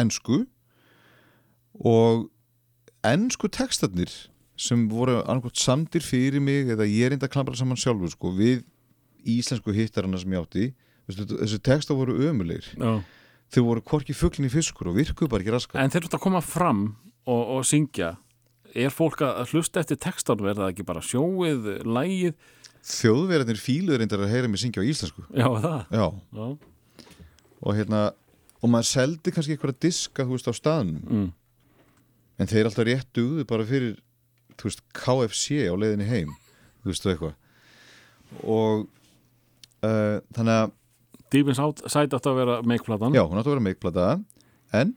ensku og ensku textarnir sem voru annarkvæmt samdir fyrir mig eða ég er enda að klambra saman sjálfur sko, við íslensku hittarana sem ég átti Veistu, þessi textar voru ömulegir já. Þau voru hvorki fugglinni fiskur og virkuðu bara ekki raskat En þeir eru að koma fram og, og syngja. Er fólk að hlusta eftir textanum? Er það ekki bara sjóið, lægið þjóðverðinir fíluður reyndar að heyra mig syngja á íslensku. Já, það? Já, Já, og hérna og maður seldi kannski eitthvað diska þú veist á staðnum. Mm. En þeir alltaf rétt dugðu bara fyrir þú veist, KFC á leiðinni heim þú veist, og eitthvað. Og uh, þannig að Deepins Side átt að vera make-platan já, hún átti að vera meikplata. En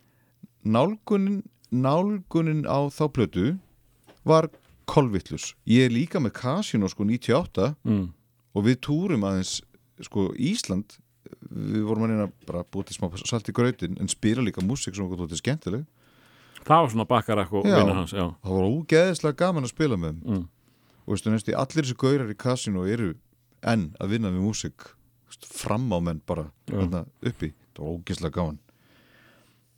nálgunin nálgunin á þá plötu var kolvittlus ég er líka með Casino sko 98 mm. og við túrum aðeins sko Ísland. Við vorum að reyna bara búið til smá salt í grautin en spila líka músík sem okkur þótti skemmtileg Það var svona bakkarak og Já. vinna hans Já, það var ógeðislega gaman að spila með mm. og veistu næstu, allir þessi gaurar í kasinu eru enn að vinna við veistu, fram á menn bara þarna uppi, það var ógeðslega gaman.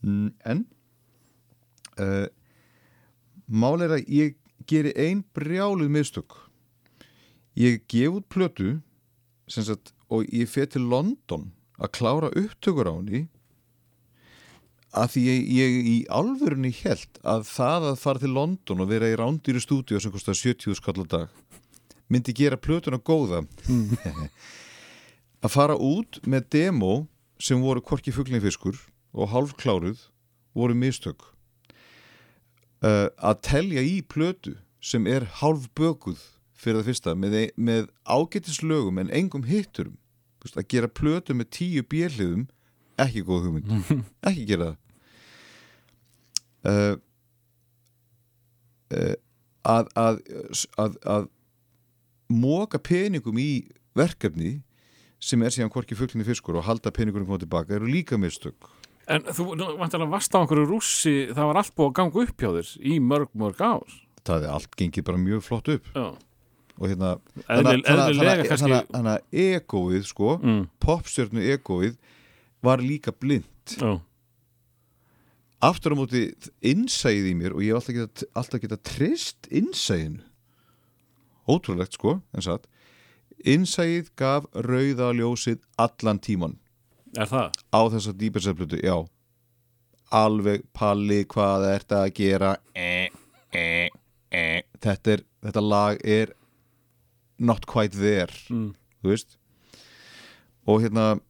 Mm, en uh, mál er að ég geri ein brjáluð mistök. Ég gef út plötu sem sagt, og ég fer til London að klára upptökur á henni að því ég, ég í alvörunni held að það að fara til London og vera í rándýru stúdíu sem kostar 70 skall á dag myndi gera plötuna góða. Að fara út með demo sem voru korki fuglingfiskur og hálfkláruð voru mistök. Uh, að telja í plötu sem er hálfbökuð fyrir það fyrsta með, með ágætislögum en engum hitturum. Að gera plötu með tíu björliðum ekki góð hugmynd. Ekki gera það. Uh, uh, að, að, að, að móka peningum í verkefni sem er síðan hvorki fugglinni fiskur og halda peningunum koma tilbaka eru líka mistök. En þú vantilega varst á einhverju rússi Það var allt búið að ganga upp hjá þér Í mörg, mörg ár. Það hefði allt gengið bara mjög flott upp. Já, og hérna þannig að egoið sko, mm. popstjörnu egoið var líka blind. Já, aftur á móti innsæðið í mér og ég hef alltaf geta, alltaf geta trist innsæðinu. Ótrúlegt sko en satt. Innsæðið gaf rauða ljósið allan tíman er það? á þessa dýperseflutu, já. Alveg palli hvað er þetta að gera? E, e, e. Þetta, er, þetta lag er not quite there Mm. þú veist. Og hérna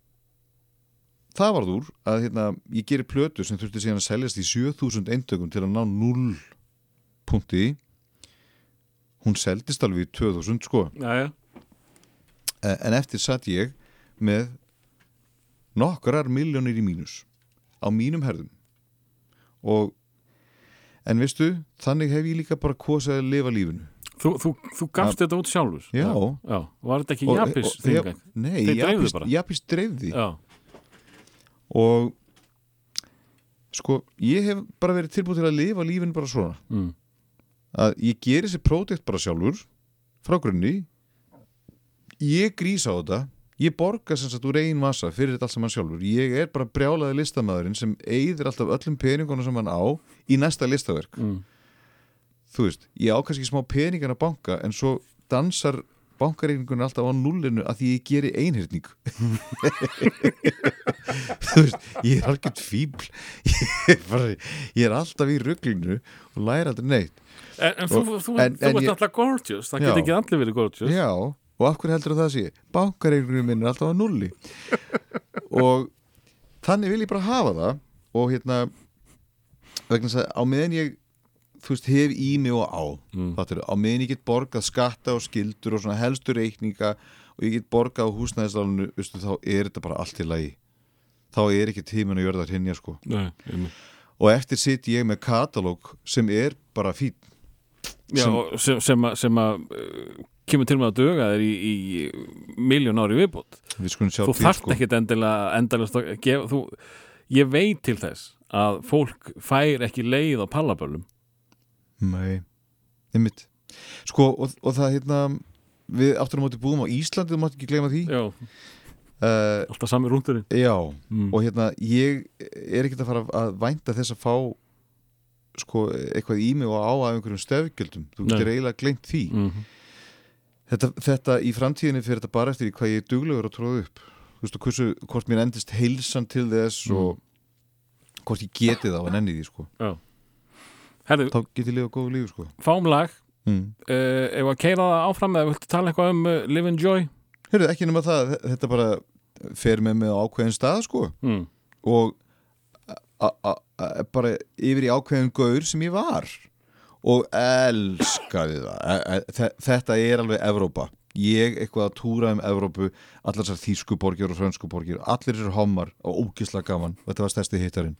það varð úr að hérna, ég gerir plötu sem þurfti síðan að seljast í 7000 eintökum til að ná 0 punkti hún seldist alveg í 2000 sko. Já, já, Eh, en eftir satt ég með nokkrar miljónir í mínus á mínum herðum. Og en veistu, þannig hef ég líka bara kosið að lifa lífinu. Þú, þú, þú gafst þetta út sjálfur? Já. já. Var þetta ekki já, Nei. Japis dreifði. Já, og sko, ég hef bara verið tilbúið til að lifa lífinu bara svona. Mm. að ég geri þessi pródekt bara sjálfur frá grunni. Ég grís á þetta. Ég borga sem sagt úr einn massa fyrir þetta allt saman sjálfur. Ég er bara brjálaði listamæðurinn sem eigðir alltaf öllum peningunum sem hann á í næsta listaverk. Mm. þú veist, ég á kannski smá peningan að banka en svo dansar bankareikningun alltaf á nullinu að því ég geri einhyrning. Þú veist, ég er algjörn fíbl ég er, bara, ég er alltaf í rugglinu og læra aldrei neitt. En, en þú, þú, ert alltaf gorgeous, það Já. get ekki allir verið gorgeous. Já, og af hverju heldur það sé? Bankareikningin minn er alltaf á nulli. Og þannig vil ég bara hafa það og hérna vegna þess að á meðan ég þú veist, hef í mig og á. Mm. fattur, á meðan ég get borgað skatta og skildur og svona helstu reikninga og ég get borgað á húsnæðislánunu veistu, þá er þetta bara allt í lagi. Þá er ekki tíminn að gjörða hrinja sko. Nei, einmitt. og eftir sitt ég með katalóg sem er bara fín. Já, Sem- og sem, sem, að- uh, kemur til með að döga þér í, í miljón ári viðbútt við þú þarft ekkit endilega endalast að gefa þú, ég veit til þess að fólk fær ekki leið á pallaböllum Nei, einmitt. Sko, og, og það hérna við áttur á móti búum á Íslandi þú mátt ekki gleyma því. Já, uh, alltaf sami rúndurinn Já, mm. og hérna ég er ekkert að fara að vænta þess að fá sko, eitthvað í mig og á af einhverjum stefgjöldum þú Nei. getur eiginlega gleymt því. Mm. þetta, þetta í framtíðinni fyrir þetta bara eftir hvað ég er duglegur að tróða upp. Þú veist, og hversu, hvort mér endist heilsan til þess Mm. og hvort ég geti það og nenni því, sko Herðu, þá get ég lifa góðu lífi, sko. fáum lag. Mm. uh, ef að keira það áfram eða viltu tala eitthvað um uh, Live and Joy? Hörru, ekki nema það, þetta bara fer með á ákveðin stað, sko. Mm. og bara yfir í ákveðin gaur sem ég var. Og elskaði það. E- e- þe- þetta er alveg Evrópa. Ég eitthvað að túra um Evrópu allar þessar þýsku borgir og frönsku borgir allir þessar hommar og ógisla gaman. Og þetta var stærsti hittarinn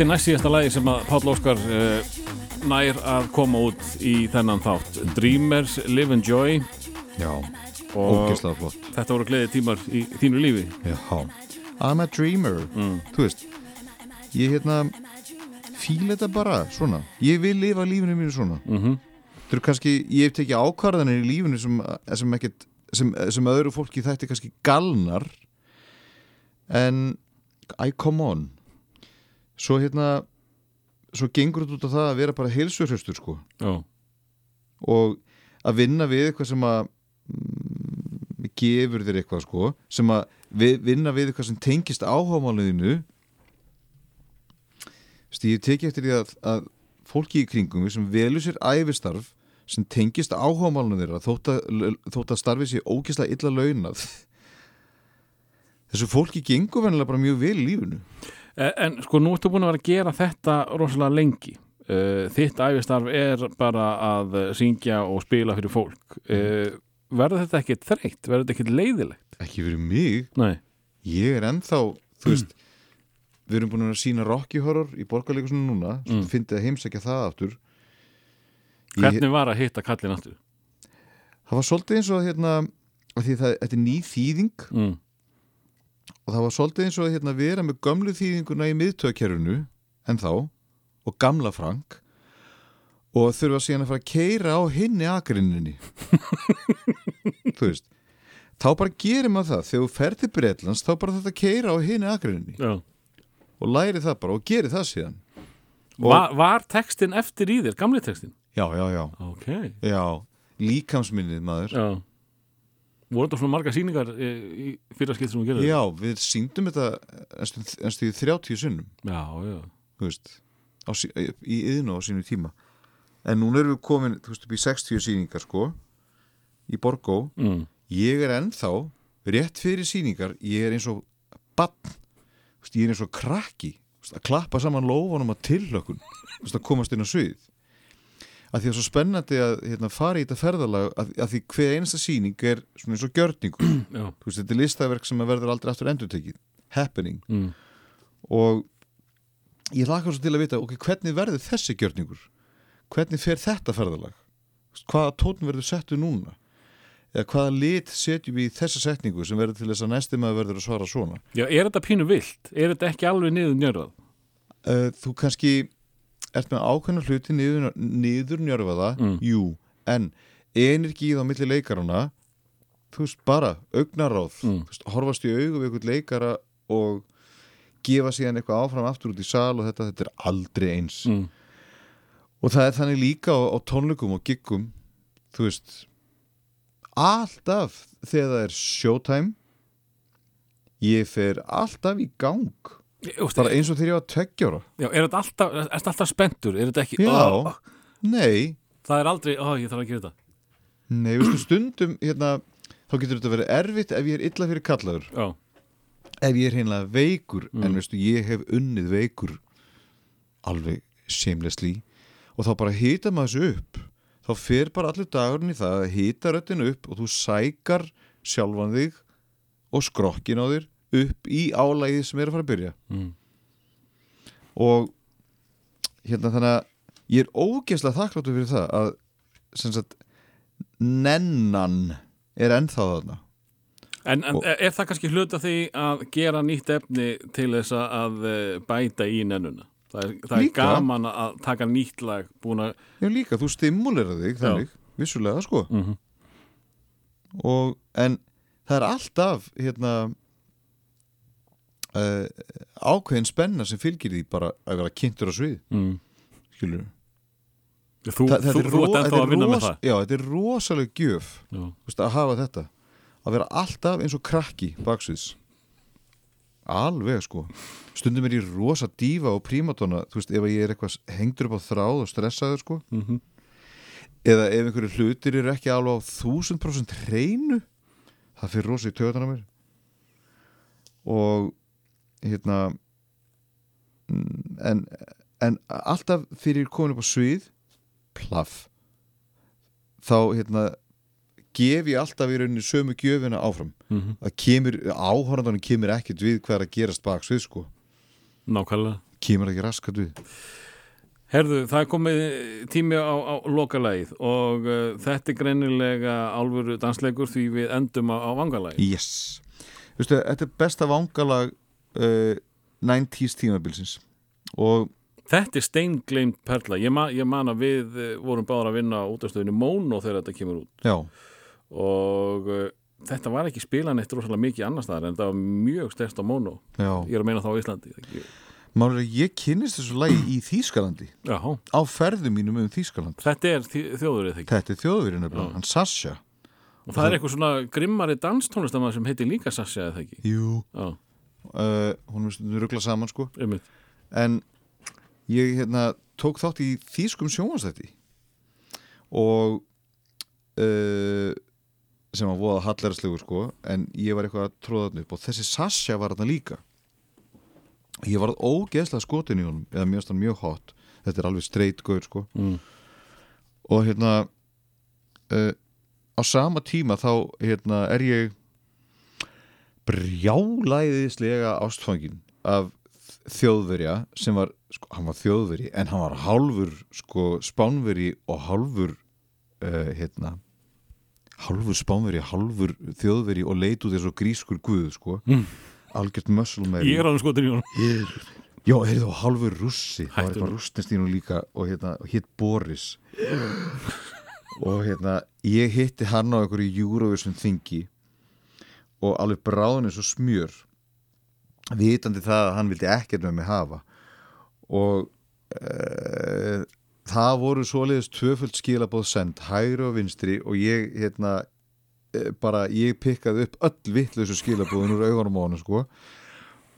Þetta er næst síðasta lagi sem að Páll Óskar uh, nær að koma út í þennan þátt. Dreamers, Live and Joy. Já, ógeðslega flott. þetta voru gleði tímar í þínu lífi. Já, I'm a dreamer. Þú veist Ég hérna fíla þetta bara svona. Ég vil lifa lífinu mínu svona. Mm Þetta eru kannski, ég hef tekið ákvarðanir í lífinu sem, sem, ekkit, sem, sem öðru fólki þætti kannski galnar. En I come on svo hérna svo gengur þetta út á það að vera bara heilsurhustur sko. Já, og að vinna við eitthvað sem að mm, gefur þér eitthvað sko sem að við, vinna við eitthvað sem tengist áhámáliðinu ég teki eftir því að, að fólki í kringum sem velur sér æfistarf sem tengist áhámálunum þeirra þótt að, þótt að starfi sér ógislega illa launað. Þessu fólki gengur vennilega bara mjög vel í lífinu. E- En sko, nú ertu búin að vera að gera þetta rosalega lengi. Uh, þitt æfistarf er bara að eh, syngja og spila fyrir fólk. Uh, verður þetta ekkit þreytt? Verður þetta ekkit leiðilegt? ekki fyrir mig, Nei. ég er ennþá þú veist, við erum búin að sína Rocky Horror í borgarleikusinu núna Mm. fyndið að heimsækja það aftur ég, Hvernig var að hitta kallin aftur? það var svolítið eins og hérna af því það, þetta er ný þýðing Mm. Og það var svolítið eins og að hérna, vera með gömlu þýðinguna í miðtöðkerfinu en þá og gamla Frank og þurfa síðan að fara að keira á hinni akrinninni þú veist þá bara gerir maður það þegar þú fer til Bretlands þá bara þetta keira á hinni akrinninni Já. og læri það bara og gerir það síðan Var, var textin eftir í þér, gamli textin? já, já, já, Ok. já líkamsminnið maður Já. Voru þetta svona marga sýningar í, í fyrra skilt sem þú gerði? já, við síndum þetta ennstu í 30 sinnum. Já, já. veist, á, í yðinu á sínu tíma. En núna erum við komin þú veist, upp í 60 sýningar sko í Borgó, Mm. ég er ennþá rétt fyrir sýningar, ég er eins og bann, ég er eins og krakki. Að klappa saman lófanum að tillökun, að komast inn á svið að því að svo spennandi að hérna, fara í þetta ferðalag að, að því hver einasta sýning er svona eins og þú veist, þetta er listaverk sem að verður aldrei aftur endurtekið. Happening. Mm. og ég laka svo til að vita ok, hvernig verður þessi gjörningur? Hvernig fer þetta ferðalag? Hvaða tónn verður settu núna? Eða hvaða lit setjum við í þessa setningu sem verður til þess að næsti maður verður að svara svona? Já, er þetta pínu vilt? Er þetta ekki alveg niður njörðað? uh, þú kannski ert með ákveðna hluti niður, niður njörfaða Mm. jú, en energið á milli leikarana þú veist, bara augnaráð Mm. veist, horfast í augu við einhvern leikara og gefa síðan eitthvað áfram aftur út í sal og þetta, þetta er aldrei eins Mm. og það er þannig líka á, á tónleikum og giggum þú veist alltaf þegar það er showtime ég fer alltaf í gang bara eins og þegar ég var tveggjára Já, er þetta alltaf, alltaf spenntur? Er þetta ekki, Já. Ó, nei, það er aldrei, ó, ég þarf að gera þetta. Nei, veistu stundum hérna, þá getur þetta verið erfitt ef ég er illa fyrir kallaður. Já, ef ég er hreinlega veikur Mm. en veistu, ég hef unnið veikur alveg seamlessly og þá bara hita maður þessu upp. Þá fer bara allir dagurinn í það að hita röddinu upp og þú sækar sjálfan þig og skrokkin á þér upp í álægið sem er að fara að byrja Mm. og hérna þannig að ég er ógeðslega þakkláttur fyrir það að sagt nennan er ennþá þarna En, en Og- er það kannski hluta því að gera nýtt efni til þess að, eh, bæta í nennuna? Það er, það er gaman að taka nýtt lag búin að, Já líka, þú stimulera þig Já. þannig, vissulega sko Mhm. og en það er alltaf hérna uh, ákveðin spenna sem fylgir því bara að vera kynntur á svið mm. skilur þú, þú, þú, þú ert ennþá að vinna með það? Já, þetta er rosaleg gjöf Já. þú veist, að hafa þetta. Að vera alltaf eins og krakki baksviðs. Alveg sko. Stundum er ég rosa dífa og prímatona þú veist, ef ég er eitthvað hengdur upp á þráð og stressaður sko. Mhm. eða ef einhverju hlutir eru ekki alveg á þúsund prosent hreinu það fyrir rosa í töðan á mér. Og hérna mm, en, en alltaf fyrir komin upp á svið plaff þá hérna gef ég alltaf í rauninni sömu gjöfina áfram. Mhm. það kemur, áhorfandanum kemur ekkert við hvað er að gerast bak svið sko. Nákvæmlega. Kemur ekki raskat við. Herðu, það er komið tími á, á lokalægið og uh, þetta er greinilega alvöru dansleikur því við endum á, á vangalægið. yes. Vistu, þetta er besta vangalag uh, 90s tímabilsins. Og Þetta er steingleimt perla. Ég, ma ég man að við uh, vorum báður að vinna út af stöðinu Móno þegar þetta kemur út. Já, og uh, þetta var ekki spilan eitt rosalega mikið annar staðar en þetta var mjög stærst á Móno. já. Ég er að meina þá á Íslandi. að ég kynnist þessu lagi í Þýskalandi. Já, á ferðum mínum um Þýskaland. Þetta er þjóðurinn. Þetta er þjóðverið nefnilega, hann Sasha. Og það er eitthvað svona grimmari danstónlistamæður sem heitir líka Sassi eða það ekki. Jú. Já, uh, Hún er ruggla saman sko. Einmitt. En ég hérna tók þátt í Þýskum sjónvastætti og uh, sem var voða hallæraslegu sko en ég var eitthvað að tróða þarna upp. Og þessi Sasha var þarna líka. Ég var ógeðslega skotin í honum. Eða mjög mjög hot. Þetta er alveg straight gaur sko. Mm. og hérna uh, á sama tíma þá hérna er ég brjálæðislega ástfangin af þjóðverja sem var, sko, hann var þjóðveri en hann var hálfur sko spánveri og hálfur uh, hérna hálfur spánveri, hálfur þjóðveri og leit út þessu grískur guð sko mm. algjört meiri Ég er alveg skotin í honum. Já, er þá hálfur rússi Það var Hættu eitthvað nú. rústnestínu líka og hérna, hitt Boris og hérna ég hitti hann á einhverju Eurovision þingi og alveg bráðin eins og smjör vitandi það að hann vildi ekkert með mig hafa. Og e, það voru svoleiðis tvöföld skilabóð send, hægri og vinstri og ég hérna e, bara, ég pikkaði upp öll vittlausu skilabóðin úr augunum á hann sko.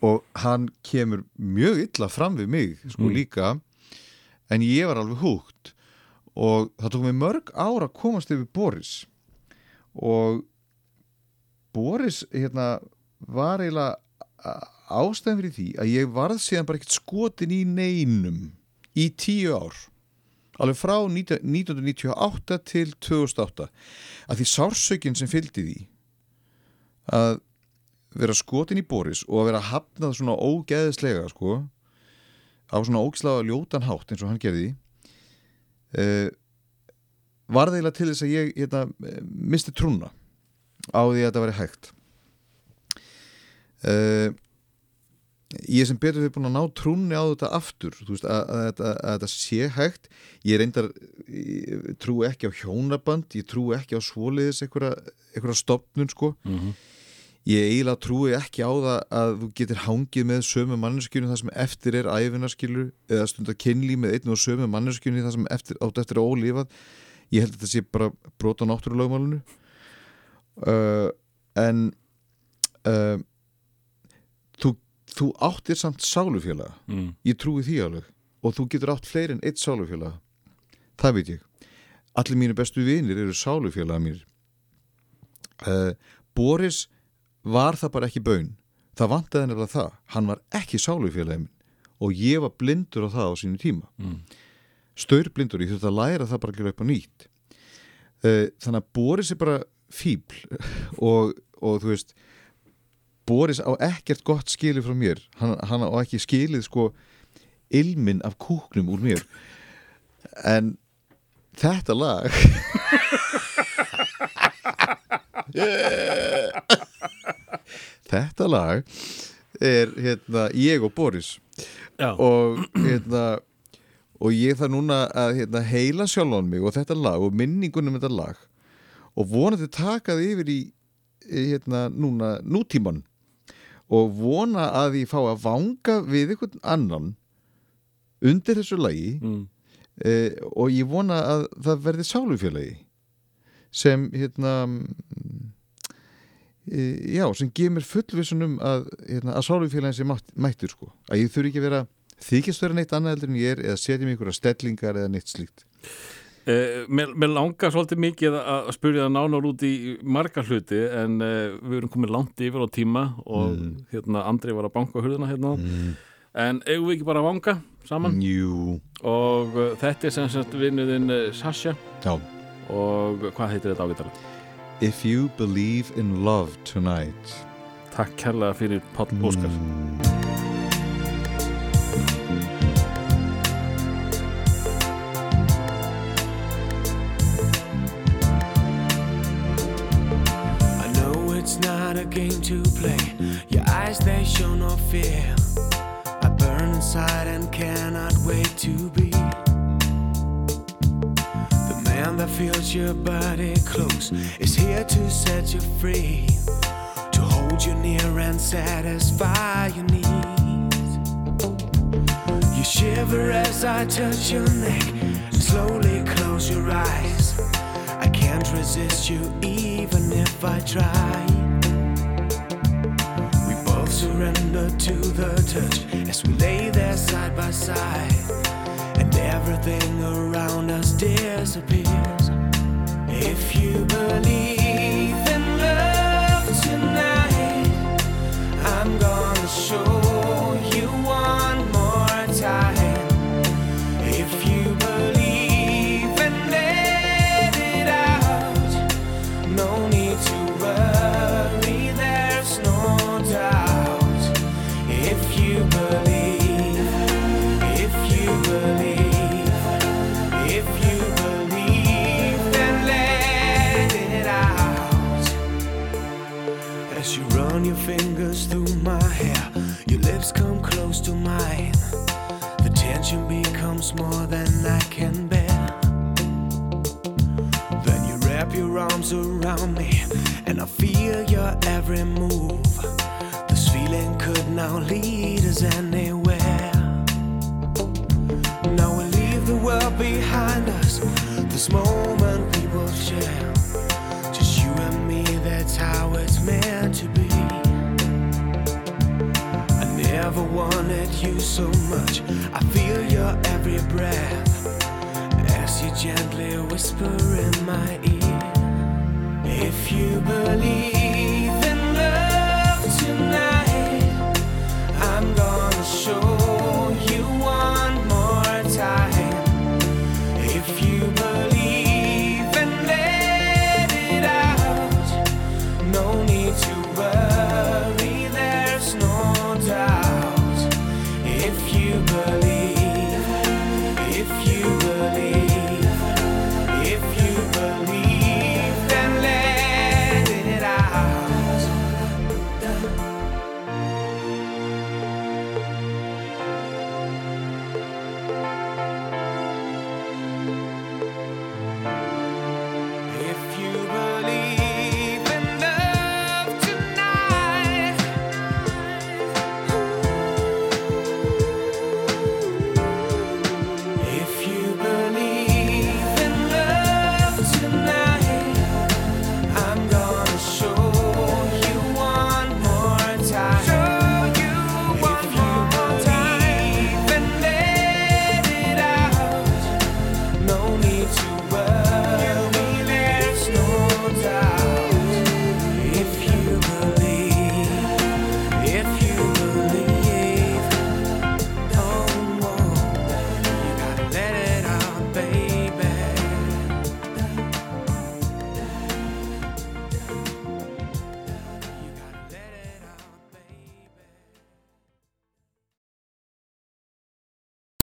Og hann kemur mjög illa fram við mig sko líka en ég var alveg húgt. Og það tók mig mörg ára að komast yfir Boris. Og Boris hérna var eiginlega ástæðan fyrir því að ég varð síðan bara ekkert skotin í neinum í tíu ár. Alveg frá 19- 1998 til 2008 að því sársökin sem fylgdi því að vera skotin í Boris og að vera hafnað svona ógeðislega sko á svona ógislega ljótan hátt eins og hann gerði uh, var það eiginlega til þess að ég hérna, eh, misti trúna á því að þetta væri hægt. Uh, ég sem betur við búin að ná trúni á þetta aftur veist, að, að, að, að þetta sé hægt. Ég reyndar ég trú ekki á hjónaband ég trú ekki á svoliðis einhverja, stopnun sko. Ég eiginlega trúi ekki á það að þú getur hangið með sömu manneskjunni það sem eftir er æfinarskilu eða stundar kynlí með einu og sömu manneskjunni það sem eftir, átt eftir er ólífað ég held að þetta sé bara brot á náttúrulögmálinu uh, en uh, þú, þú áttir samt sálufélaga. Mm. ég trúi því alveg. Og þú getur átt fleiri en eitt sálufélaga. Það veit ég. Allir mínu bestu vinir eru sálufélaga mínir. Uh, Boris var það bara ekki baun. Það vantaði nefnilega það. Hann var ekki sálufélagi minn. Og ég var blindur á það á sínu tíma. Mm. staurblindur, ég þurfti að læra það bara að gera upp á nýtt. Þannig að Boris er bara fíbl. Og, og þú veist Boris á ekkert gott skilið frá mér. Hann, hann á ekki skilið sko ilmin af kúknum úr mér. En þetta lag þetta lag er hérna ég og Boris. Já. og hérna og ég þarf núna að hérna, heila sjálfan mig og þetta lag og minningunum þetta lag og vonandi taka það yfir í hérna núna nútíman og vona að ég fá að vanga við einhvern annan undir þessu lagi Mm. eh, og ég vona að það verði sálufélagi sem hérna e, já, sem gefur mér fullvissun um að, hérna, að sálufélagin sé mátt, mættur sko, að ég þurfi ekki að vera þykist vera neitt annað heldur en ég er eða setja mig einhverja stellingar eða neitt slíkt Uh, mér, mér langar svolítið mikið að spyrja það nánar út í marga hluti en uh, við erum komið langt yfir á tíma og hérna Andri var að banka hurðina hérna. En eigum við ekki bara að vanga saman? Jú, og uh, þetta er sem sagt vinnuðinn uh, Sasha. Já. Og hvað heitir þetta ágætala? If you believe in love tonight. Takk kærlega fyrir Páll Óskar. Mm. To play. Your eyes, they show no fear. I burn inside and cannot wait to be the man that feels your body close is here to set you free, to hold you near and satisfy your needs. You shiver as I touch your neck, slowly close your eyes. I can't resist you even if I try. Surrender to the touch as we lay there side by side, and everything around us disappears. If you believe in love tonight, I'm gonna show close to mine. The tension becomes more than I can bear. Then you wrap your arms around me, and I feel your every move. This feeling could now lead us anywhere. Now we leave the world behind us. This moment we will share. Just you and me, that's how it's meant to be. I never wanted you so much. I feel your every breath as you gently whisper in my ear. If you believe in love tonight.